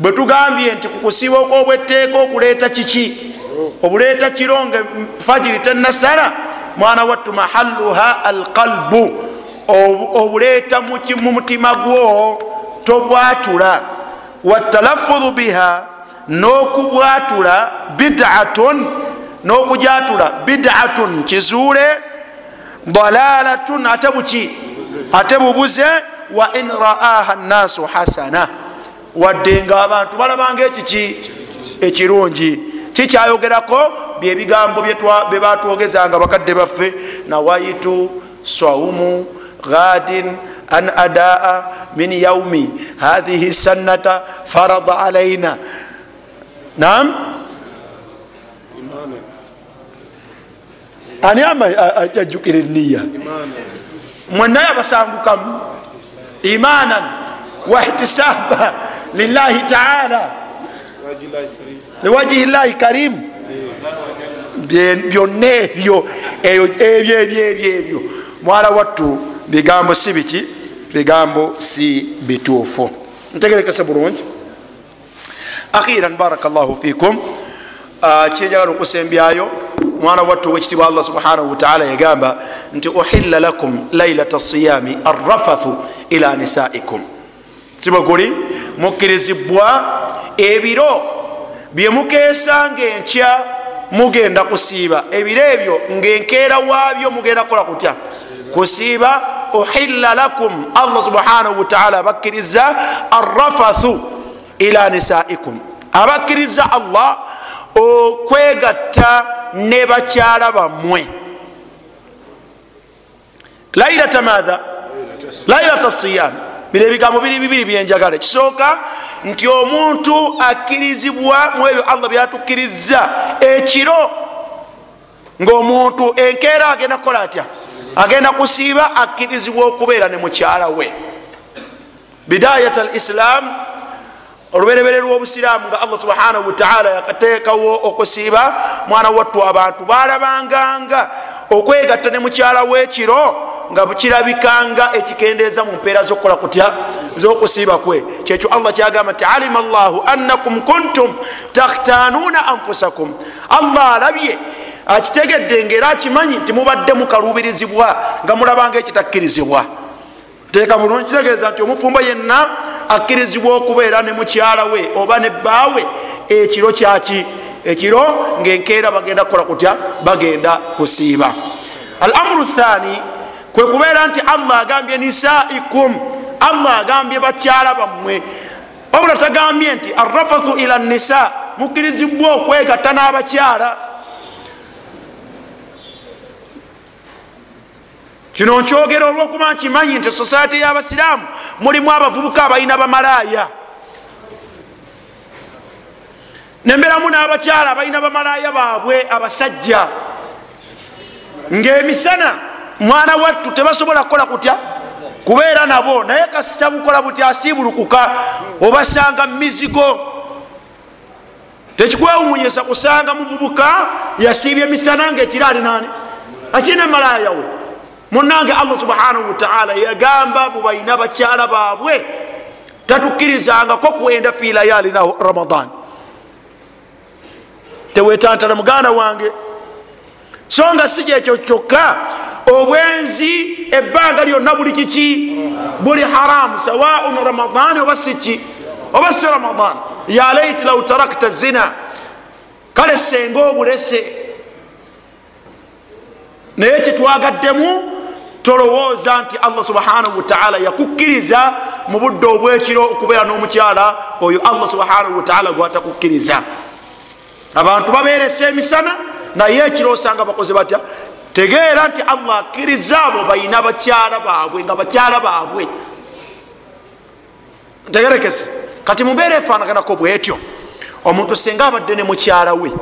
bwetugambye nti kukusiiba okwobwetteeka okuleeta kiki? Obuleeta kiro nga fajiri tenasala mwana wattu mahaluha alqalbu. Obuleeta mu mutima gwo tobwatula. Watalafudhu biha n'okubwatula bidatun n'okujatula bidatun kizuule dalalatun ate buki? Ate bubuze wa in raaha nnasu hasana wadde nga abantu balabanga ekiki? Ekirungi. Kikyayogerako byebigambo byebatwogezanga bakadde baffe nawaitu swaumu ghadin an adaa min yaumi hathihi sannata farada alaina nam ani ama ajjukira eniya mwenaye abasangukamu imanan wahtisaba lillahi taala liwajihi llahi karimu byonna ebyo ebyo ebyo ebyo ebyo mwala wattu bigambo si biki bigambo si bituufu ntegerekese bulungi akhiran baraka llahu fikum kyenjagala okusembyayo mwana wattu owekitibwa allah subhanahu wataala yagamba nti uhilla lakum lailata siyami arrafathu ila nisaikum sibwe guli mukkirizibwa ebiro byemukeesa ngaenkya mugenda kusiiba. Ebiro ebyo ngaenkeera waabyo mugenda kukola kutya? Kusiiba uhilla lakum allah subhanahu wataala abakkiriza arrafathu ila nisaikum. Abakkiriza allah okwegatta ne bakyala bammwe. Lailata maatha lailata siyam bino ebigambo biri bibiri byenjagala. Ekisooka nti omuntu akkirizibwa mu ebyo allah byatukkiriza ekiro ngaomuntu enkeera agenda kukola atya? Agenda kusiiba akkirizibwa okubeera ne mukyala we. Bidayat al islam oluberebere lwobusiraamu nga allah subhanahu wataala yakateekawo okusiiba mwana wattu abantu balabanganga okwegatta ne mukyala wekiro nga kirabikanga ekikendeeza mu mpeera zokukola kutya? Zokusiiba kwe. Kyekyo allah kyagamba nti alima llahu annakum kuntum takhtanuuna anfusakum. Allah alabye akitegedde ngaera akimanyi nti mubadde mukalubirizibwa nga mulabanga ekitakkirizibwa teeka bulungi kitegeeza nti omufumbo yenna akkirizibwa okubeera ne mukyala we oba ne bbaawe ekiro kyaki ekiro ngaenkeera bagenda kukola kutya? Bagenda kusiiba. Al amuru thani kwe kubeera nti allah agambye nisaikum allah agambye bakyala bammwe. Wabula tagambye nti arrafathu ila nisa mukkirizibwa okwegatta n'abakyala. Kino nkyogera olwokuba nkimanyi nti society y'abasiraamu mulimu abavubuka abalina bamalaaya nemberamu n'abakyala abalina bamalaaya baabwe abasajja. Ngaemisana mwana wattu tebasobola kukola kutya? Kubeera nabo naye kasita bukola buti asiibulukuka obasanga mumizigo tekikwewunyisa kusanga muvubuka yasiibye emisana ngaekiri alinani akina malayawe munange allah subhanahu wataala yagamba bubalina bakyala baabwe tatukkirizangako kuwenda fi layali na ramadan tewetantala muganda wange. So nga si kyekyo kyokka obwenzi ebbanga lyonna buli kiki? Buli haramu sawaun ramadan oba siki oba si ramadan ya laiti lau tarakta zina. Kale senga obulese. Naye kyetwagaddemu tolowooza nti allah subhanahu wataala yakukkiriza mu budde obwekiro okubeera n'omukyala oyo allah subhanahu wataala gwatakukkiriza abantu baberesa emisana naye ekiro osanga bakoze batya tegeera nti allah akkiriza abo balina bakyala baabwe nga bakyala baabwe. Tegerekese kati mubeera efaanaganako bwetyo omuntu senga abadde ne mukyala we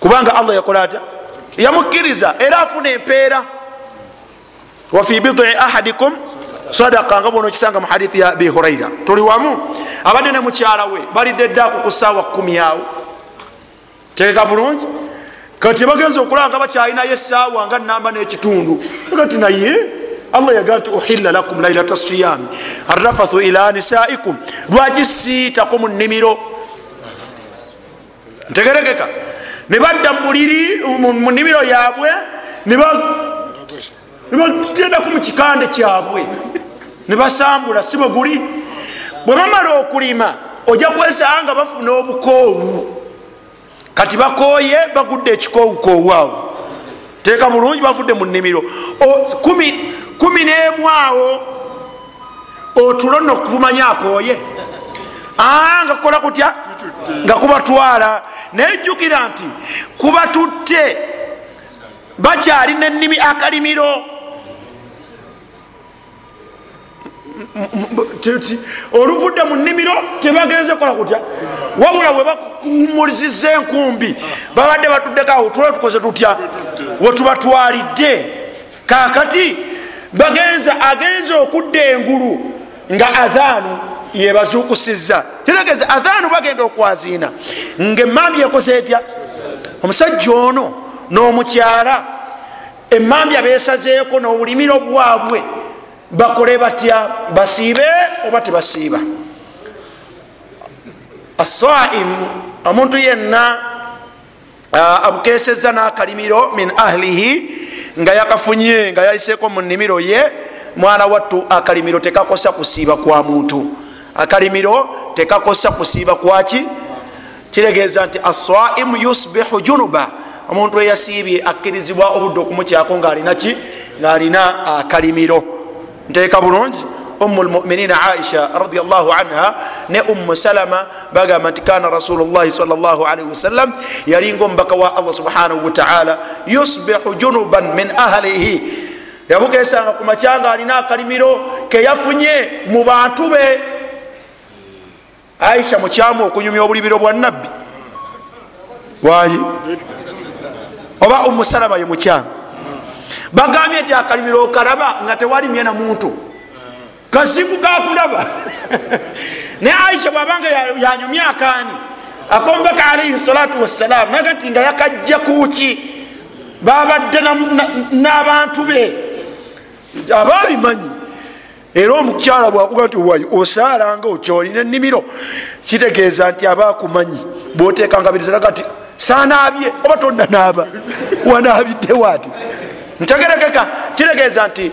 kubanga allah yakola atya? Yamukkiriza era afuna empeera. Wafi bidi ahadikum sadaka nga bona okisanga mu hadithi ya abi huraira tuli wamu abadde ne mukyala we balidde eddaku ku saawa kumi awo tegeka bulungi. Kati bagenza okulanga bakyalinayo esaawa nga namba n'ekitundu. Kati naye allah yagaa nti uhilla lakum lailata siyami arrafathu ila nisaikum. Lwaki siitako mu nnimiro? Ntegeregeka ne badda mubuliri mu nnimiro yabwe nebagendaku mu kikande kyabwe. Ne basambula si bwe guli. Bwe bamala okulima ojja kwesanga nga bafuna obukoowu kati bakoye bagudde ekikoowukoowu awo. Teeka bulungi bavudde mu nnimiro. Kumi n'emu awo otulo nno kumanya akooye. Nga kukola kutya? Nga kubatwala. Naye jjukira nti kubatutte bakyalina ennimi akalimiro oluvudde mu nnimiro tebagenze kukola kutya? Wabula bwe bakumulisiza enkumbi babadde batuddekawo tule tukoze tutya? Wetubatwalidde kakati bagenza agenze okudda engulu nga adhaanu yebazukusiza kiregeze adhaanu bagenda okwaziina. Nga emambi ekoze etya? Omusajja ono n'omukyala emambi abesazeeko n'obulimiro bwabwe bakole batya basiibe oba tebasiiba? Asaim omuntu yenna abukeseza n'akalimiro min ahlihi nga yakafunye nga yayiseeko mu nnimiro ye mwana wattu akalimiro tekakosa kusiiba kwa muntu. Akalimiro tekakosa kusiiba kwaki kiregeeza nti asaimu yusbihu junuba. Omuntu eyasiibye akkirizibwa obudde okumukyako ngaalinaki ngaalina akalimiro nteeka bulungi umu lmuminina aisha radiallahu anha ne ummu salama bagamba nti kana rasulullahi salllahalihi wasallam. Yalinga omubaka wa allah subhanahu wataala yusbihu junuban min ahlihi. Yabugesanga ku macyanga alina akalimiro keyafunye mu bantu be. Aisha mukyamu okunyumya obulibiro bwa nabbi wanyi oba ummu salama ye mukyamu bagambye nti akalimiro okalaba nga tewalimye na muntu. Kasiku kakulaba naye aisha bwabanga yanyumya akaani akombeka alaihi salatu wassalam naga nti nga yakajja kuki babadde n'abantu be. Ababimanyi era omukyala bwakuga nti wayi osaalanga okyolina ennimiro? Kitegeeza nti abakumanyi bwotekangabirizaga ti sanaabye oba tonnanaaba? Wanaabiddewo ati ntegerekeka kitegeeza nti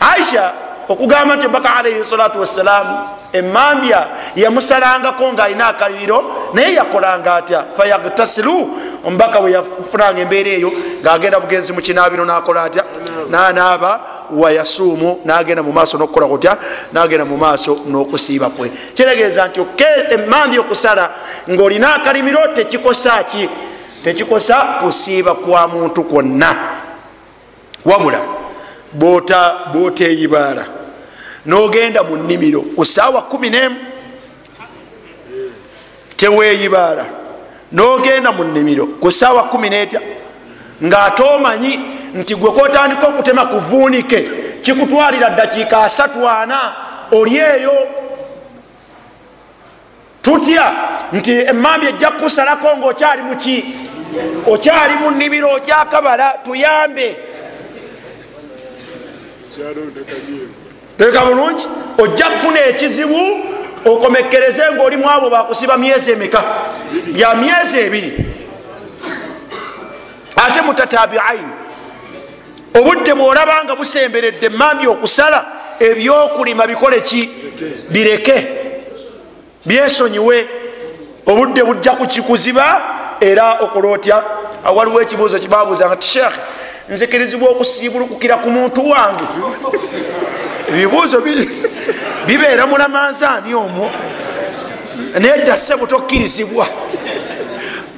aisha okugamba nti mbaka alaihi salatu wassalamu emambya yamusalangako ngaalina akalibiro naye yakolanga atya? Fayaktasilu omubaka bwe yafunanga embeera eyo ngaagenda bugenzi mu kinaabiro nakola atya? Nanaaba wayasuumu nagenda mumaaso nokukola kutya? Nagenda mumaaso nokusiiba kwe. Kitegeeza nti emambi okusala ngaolina akalimiro tekikosa ki? Tekikosa kusiiba kwa muntu kwonna wabula bwoteyibaala. Nogenda mu nnimiro ku saawa kumi nemu teweyibaala. Nogenda mu nnimiro ku saawa kumi netya ngaate omanyi nti gwe kotandika okutema kuvuunike kikutwalira dakiika asatu ana oli eyo. Tutya nti emambi ejja kukusalako ngaokyali muki okyali mu nnimiro okyakabala tuyambe leka bulungi ojja kufuna ekizibu okomekereze ngaolimu abo bakusiba myezi emeka? Ya myezi ebiri. Ate mutatabiain obudde bwolaba nga busemberedde emambi okusala ebyokulima bikole ki? Bireke. Byesonyiwe obudde bujja kukikuziba era okola otya waliwo ekibuuzo kibabuuzanga ti sheekh nzikirizibwa okusiibulukukira ku muntu wange. Ebibuuzo bibeera mulamanzaani omwo. Nedda sebo tokkirizibwa.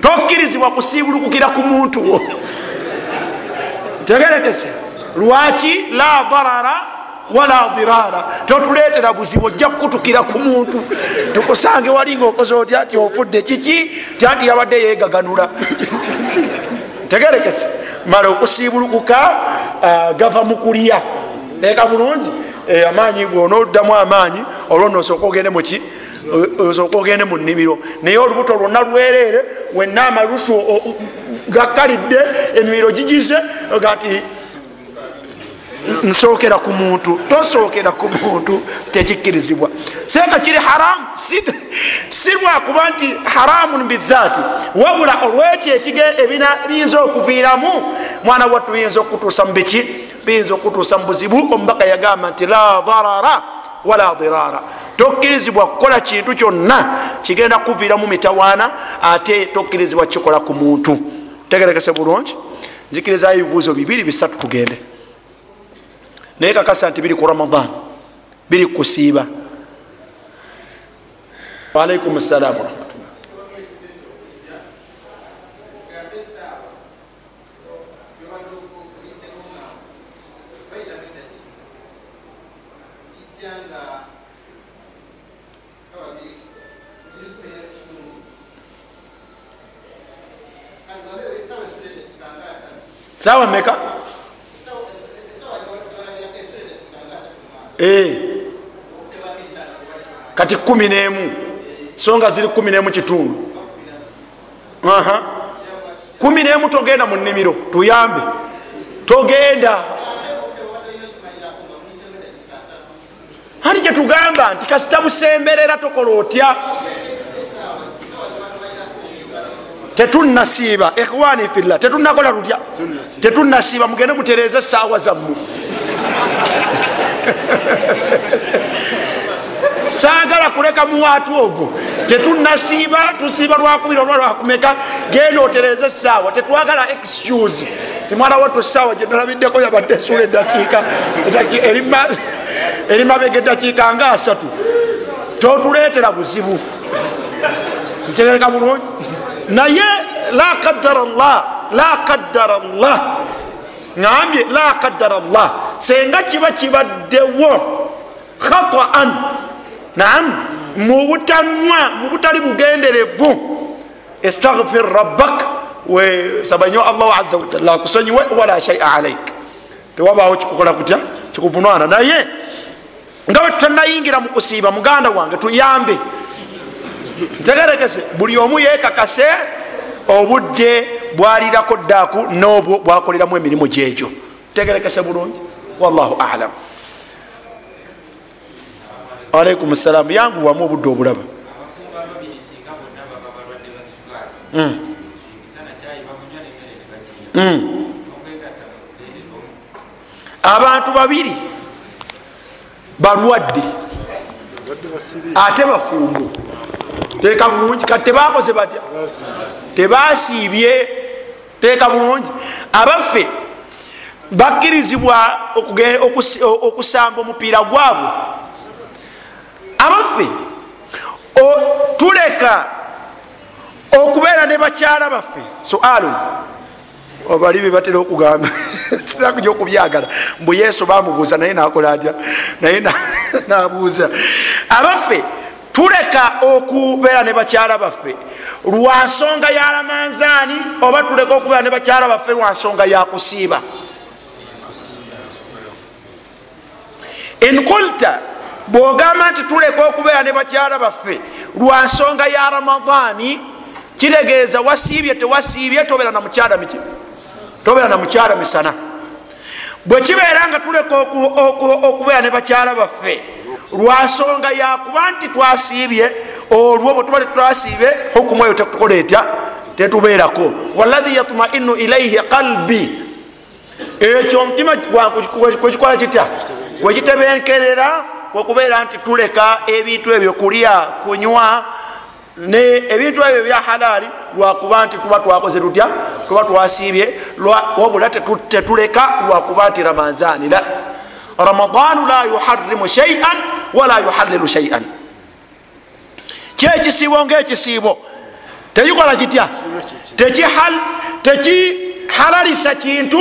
Tokkirizibwa kusiibulukukira ku muntu wo. Tegerekese lwaki la darara wala dirara? Totuleetera buzibu ojja kukutukira ku muntu. Tukusange wali ngaokoze otya ti ofudde kiki? Tyati yabadde yegaganula tegerekese mala okusiibulukuka gava mukulya teeka bulungi. Amaanyi bwonoddamu amaanyi olwo nosooka ogende muki osooka ogende mu nnimiro. Naye olubuto lwonna lwereere wenna amalusu gakkalidde emimiro gigize gati nsookera ku muntu tosookera ku muntu tekikkirizibwa. Senga kiri haramu si lwakuba nti haramun bithaati wabula olwekyo ebiyinza okuviiramu mwana wattu biyinza okutuusa mu biki? Biyinza okutuusa mu buzibu? Omubaka yagamba nti la darara wala dirara tokkirizibwa kukola kintu kyonna kigenda kuviiramu mitawaana ate tokkirizibwa kikola ku muntu. Tegerekese bulungi? Nzikirizayo ebibuuzo bibiri bisatu tugende naye kakasa nti biri ku ramadan biri kusiiba. Walaikum salamu sawa meka kati kumi nemu so nga ziri kumi nemu kitundu. Kumi nemu togenda mu nnimiro tuyambe. Togenda. Ati kyetugamba nti kasita busemberera tokola otya? Tetunasiiba ikhwani filla tetunakola tutya? Tetunasiiba mugende mutereze esaawa zammu saagala kuleka muwaatu ogwo. Tetunasiiba tusiiba lwakubiri olwa lwakumeka genda otereze esaawa tetwagala excuse. Timwana wattu esaawa gyenalabiddeko yabadde esula edakiika eri mabega edakiika nga asatu totuleetera buzibu. Ntegereka bulungi. Naye la qaddara llah la qaddara llah ngambye la qaddara llah senga kiba kibaddewo khataan naam mubutanwa mubutali bugenderevu. Estagfir rabbak wesabanyo allahu aza wajalla akusonyiwe wala shaia alaik tewabawo kikukola kutya? Kikuvunwana naye. Nga wetutanayingira mukusiiba muganda wange tuyambe. Ntegerekese buli omu yekakase obudde bwalirako daaku nobwo bwakoleramu emirimu gyegyo tegerekese bulungi. Wallahu alam alaikum salamu yanguwamu obudde obulaba. Abantu babiri balwadde. Ate bafumbo. Teeka bulungi. Kati tebakoze batya? Tebasiibye. Teeka bulungi. Abaffe bakkirizibwa okusamba omupiira gwabwe abaffe tuleka okubeera ne bakyala baffe. Sualu obali bebatera okugamba sinakuja okubyagala. Mbu yesu bamubuuza naye nakola atya? Naye na- nabuuza. Abaffe tuleka okubeera ne bakyala baffe. Lwa nsonga ya lamanzaani oba tuleka okubeera ne bakyala baffe lwa nsonga ya kusiiba. In kulta bwogamba nti tuleka okubeera ne bakyala baffe lwa nsonga ya ramadaani kitegeeza wasiibye tewasiibye tobeera na mukyala miki tobeera na mukyala misana. Bwe kibeera nga tuleka oku- oku- okubeera ne bakyala baffe lwa nsonga yakuba nti twasiibye olwo bwe tuba tetwasiibye hukumu eyo tetukola etya tetubeerako. Waladhi yatmainu ilaihi qalbi. Ekyo omutima kwekikola kitya? Wekitebenkerera kwekubeera nti tuleka ebintu ebyo kulya kunywa ne ebintu ebyo bya halaali lwakuba nti tuba twakoze tutya? Tuba twasiibye wabula tetu- tetuleka lwakuba nti ramanzaani la. Ramadaanu la yuharimu shaian wala yuhalilu shaian kyekisiibo ngaekisiibo tekikola kitya? Tekihal- tekihalalisa kintu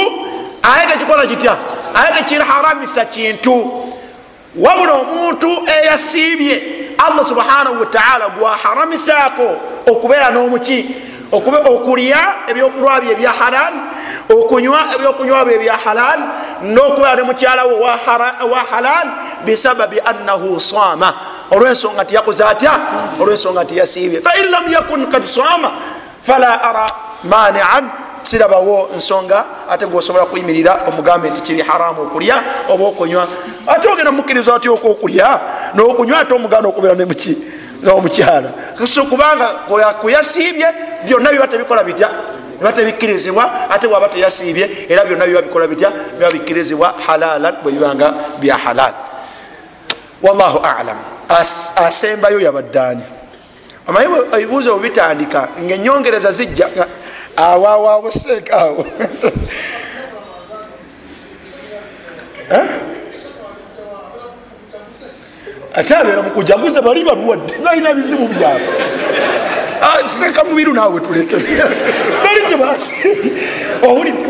aye tekikola kitya? Aye tekiharamisa kintu wabula omuntu eyasiibye allah subhanahu wataala gwaharamisaako okubeera n'omuki okulya ebyokulwa bye ebya halal okunywa ebyokunywa bye ebya halal n'okubeera ne hara- owa halal bisababi annahu sama olwensonga nti yakoze atya? Olwensonga nti yasiibye. Fain lam yakun kad sama fala ara manian sirabawo nsonga ate gwosobola kuyimirira omugambe nti kiri haramu okulya oba okunywa. Ate ogenda mukkiriza atya okwokulya nokunywa ate omuganda okubeera nemuki nomukyala. So kubanga kuyasiibye byonna biba tebikola bitya. Biba tebikkirizibwa ate bwaba teyasiibye era byonna biba bikola bitya biba bikkirizibwa halalan bwe bibanga bya halal. Wallahu alam. As- asembayo yabaddaani omanyi bwe ebibuuzo bwe bitandika ngaenyongereza zijja nga- awo awo awo seeka awo Eh? ate abeera mukujaguza bali balwadde balina bizibu byabwe Ah, seka mubiru naawe tuleke. Bali tebasi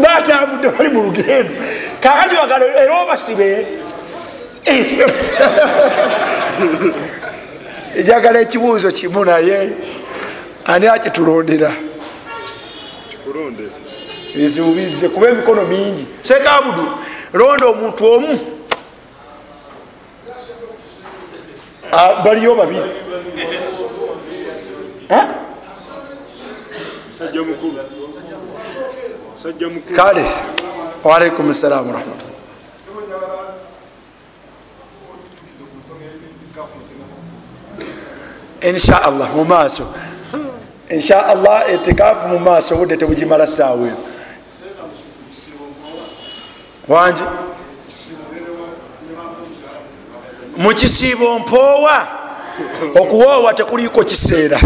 batambudde bali mu lugendo. Kakati wagala era obasibe. Ejagala ekibuuzo kimu naye. Ani akitulondera kulonde bizibu bizze kuba emikono mingi. Sekabudu londa omuntu omu. Ah, baliyo babiri Eh? kale. Waalaikum salaamu warahmatullah. Inshaallah mu maaso inshaallah etikaafu mu maaso obudde tebugimala saawa eno. Wangi mu kisiibo mpoowa okuwoowa tekuliiko kiseera.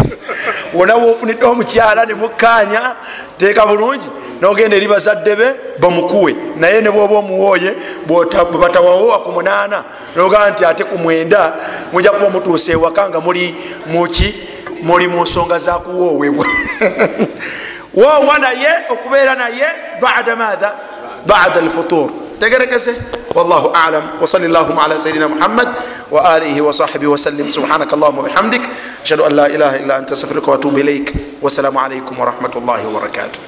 Wona wofunidde omukyala nemukkaanya teeka bulungi nogenda eri bazadde be bamukuwe. Naye ne bwoba omuwooye bwota- bwe batawawoowa ku munaana nogaa nti ate ku mwenda mujja kuba mutuusa ewaka nga muli muki muli mu nsonga za kuwoowebwa. Woowa naye okubeera naye bada maatha bada alfutur. Tegerekese. Wallahu alam. Wasali llahuma ala sayidina muhammad wa alihi wasahbihi wasallim subhanaka allahuma bihamdik. Ashhadu an la ilaha illa anta astaghfiruka wa atubu ilaik wassalamu alaikum warahmatullahi wabarakatuh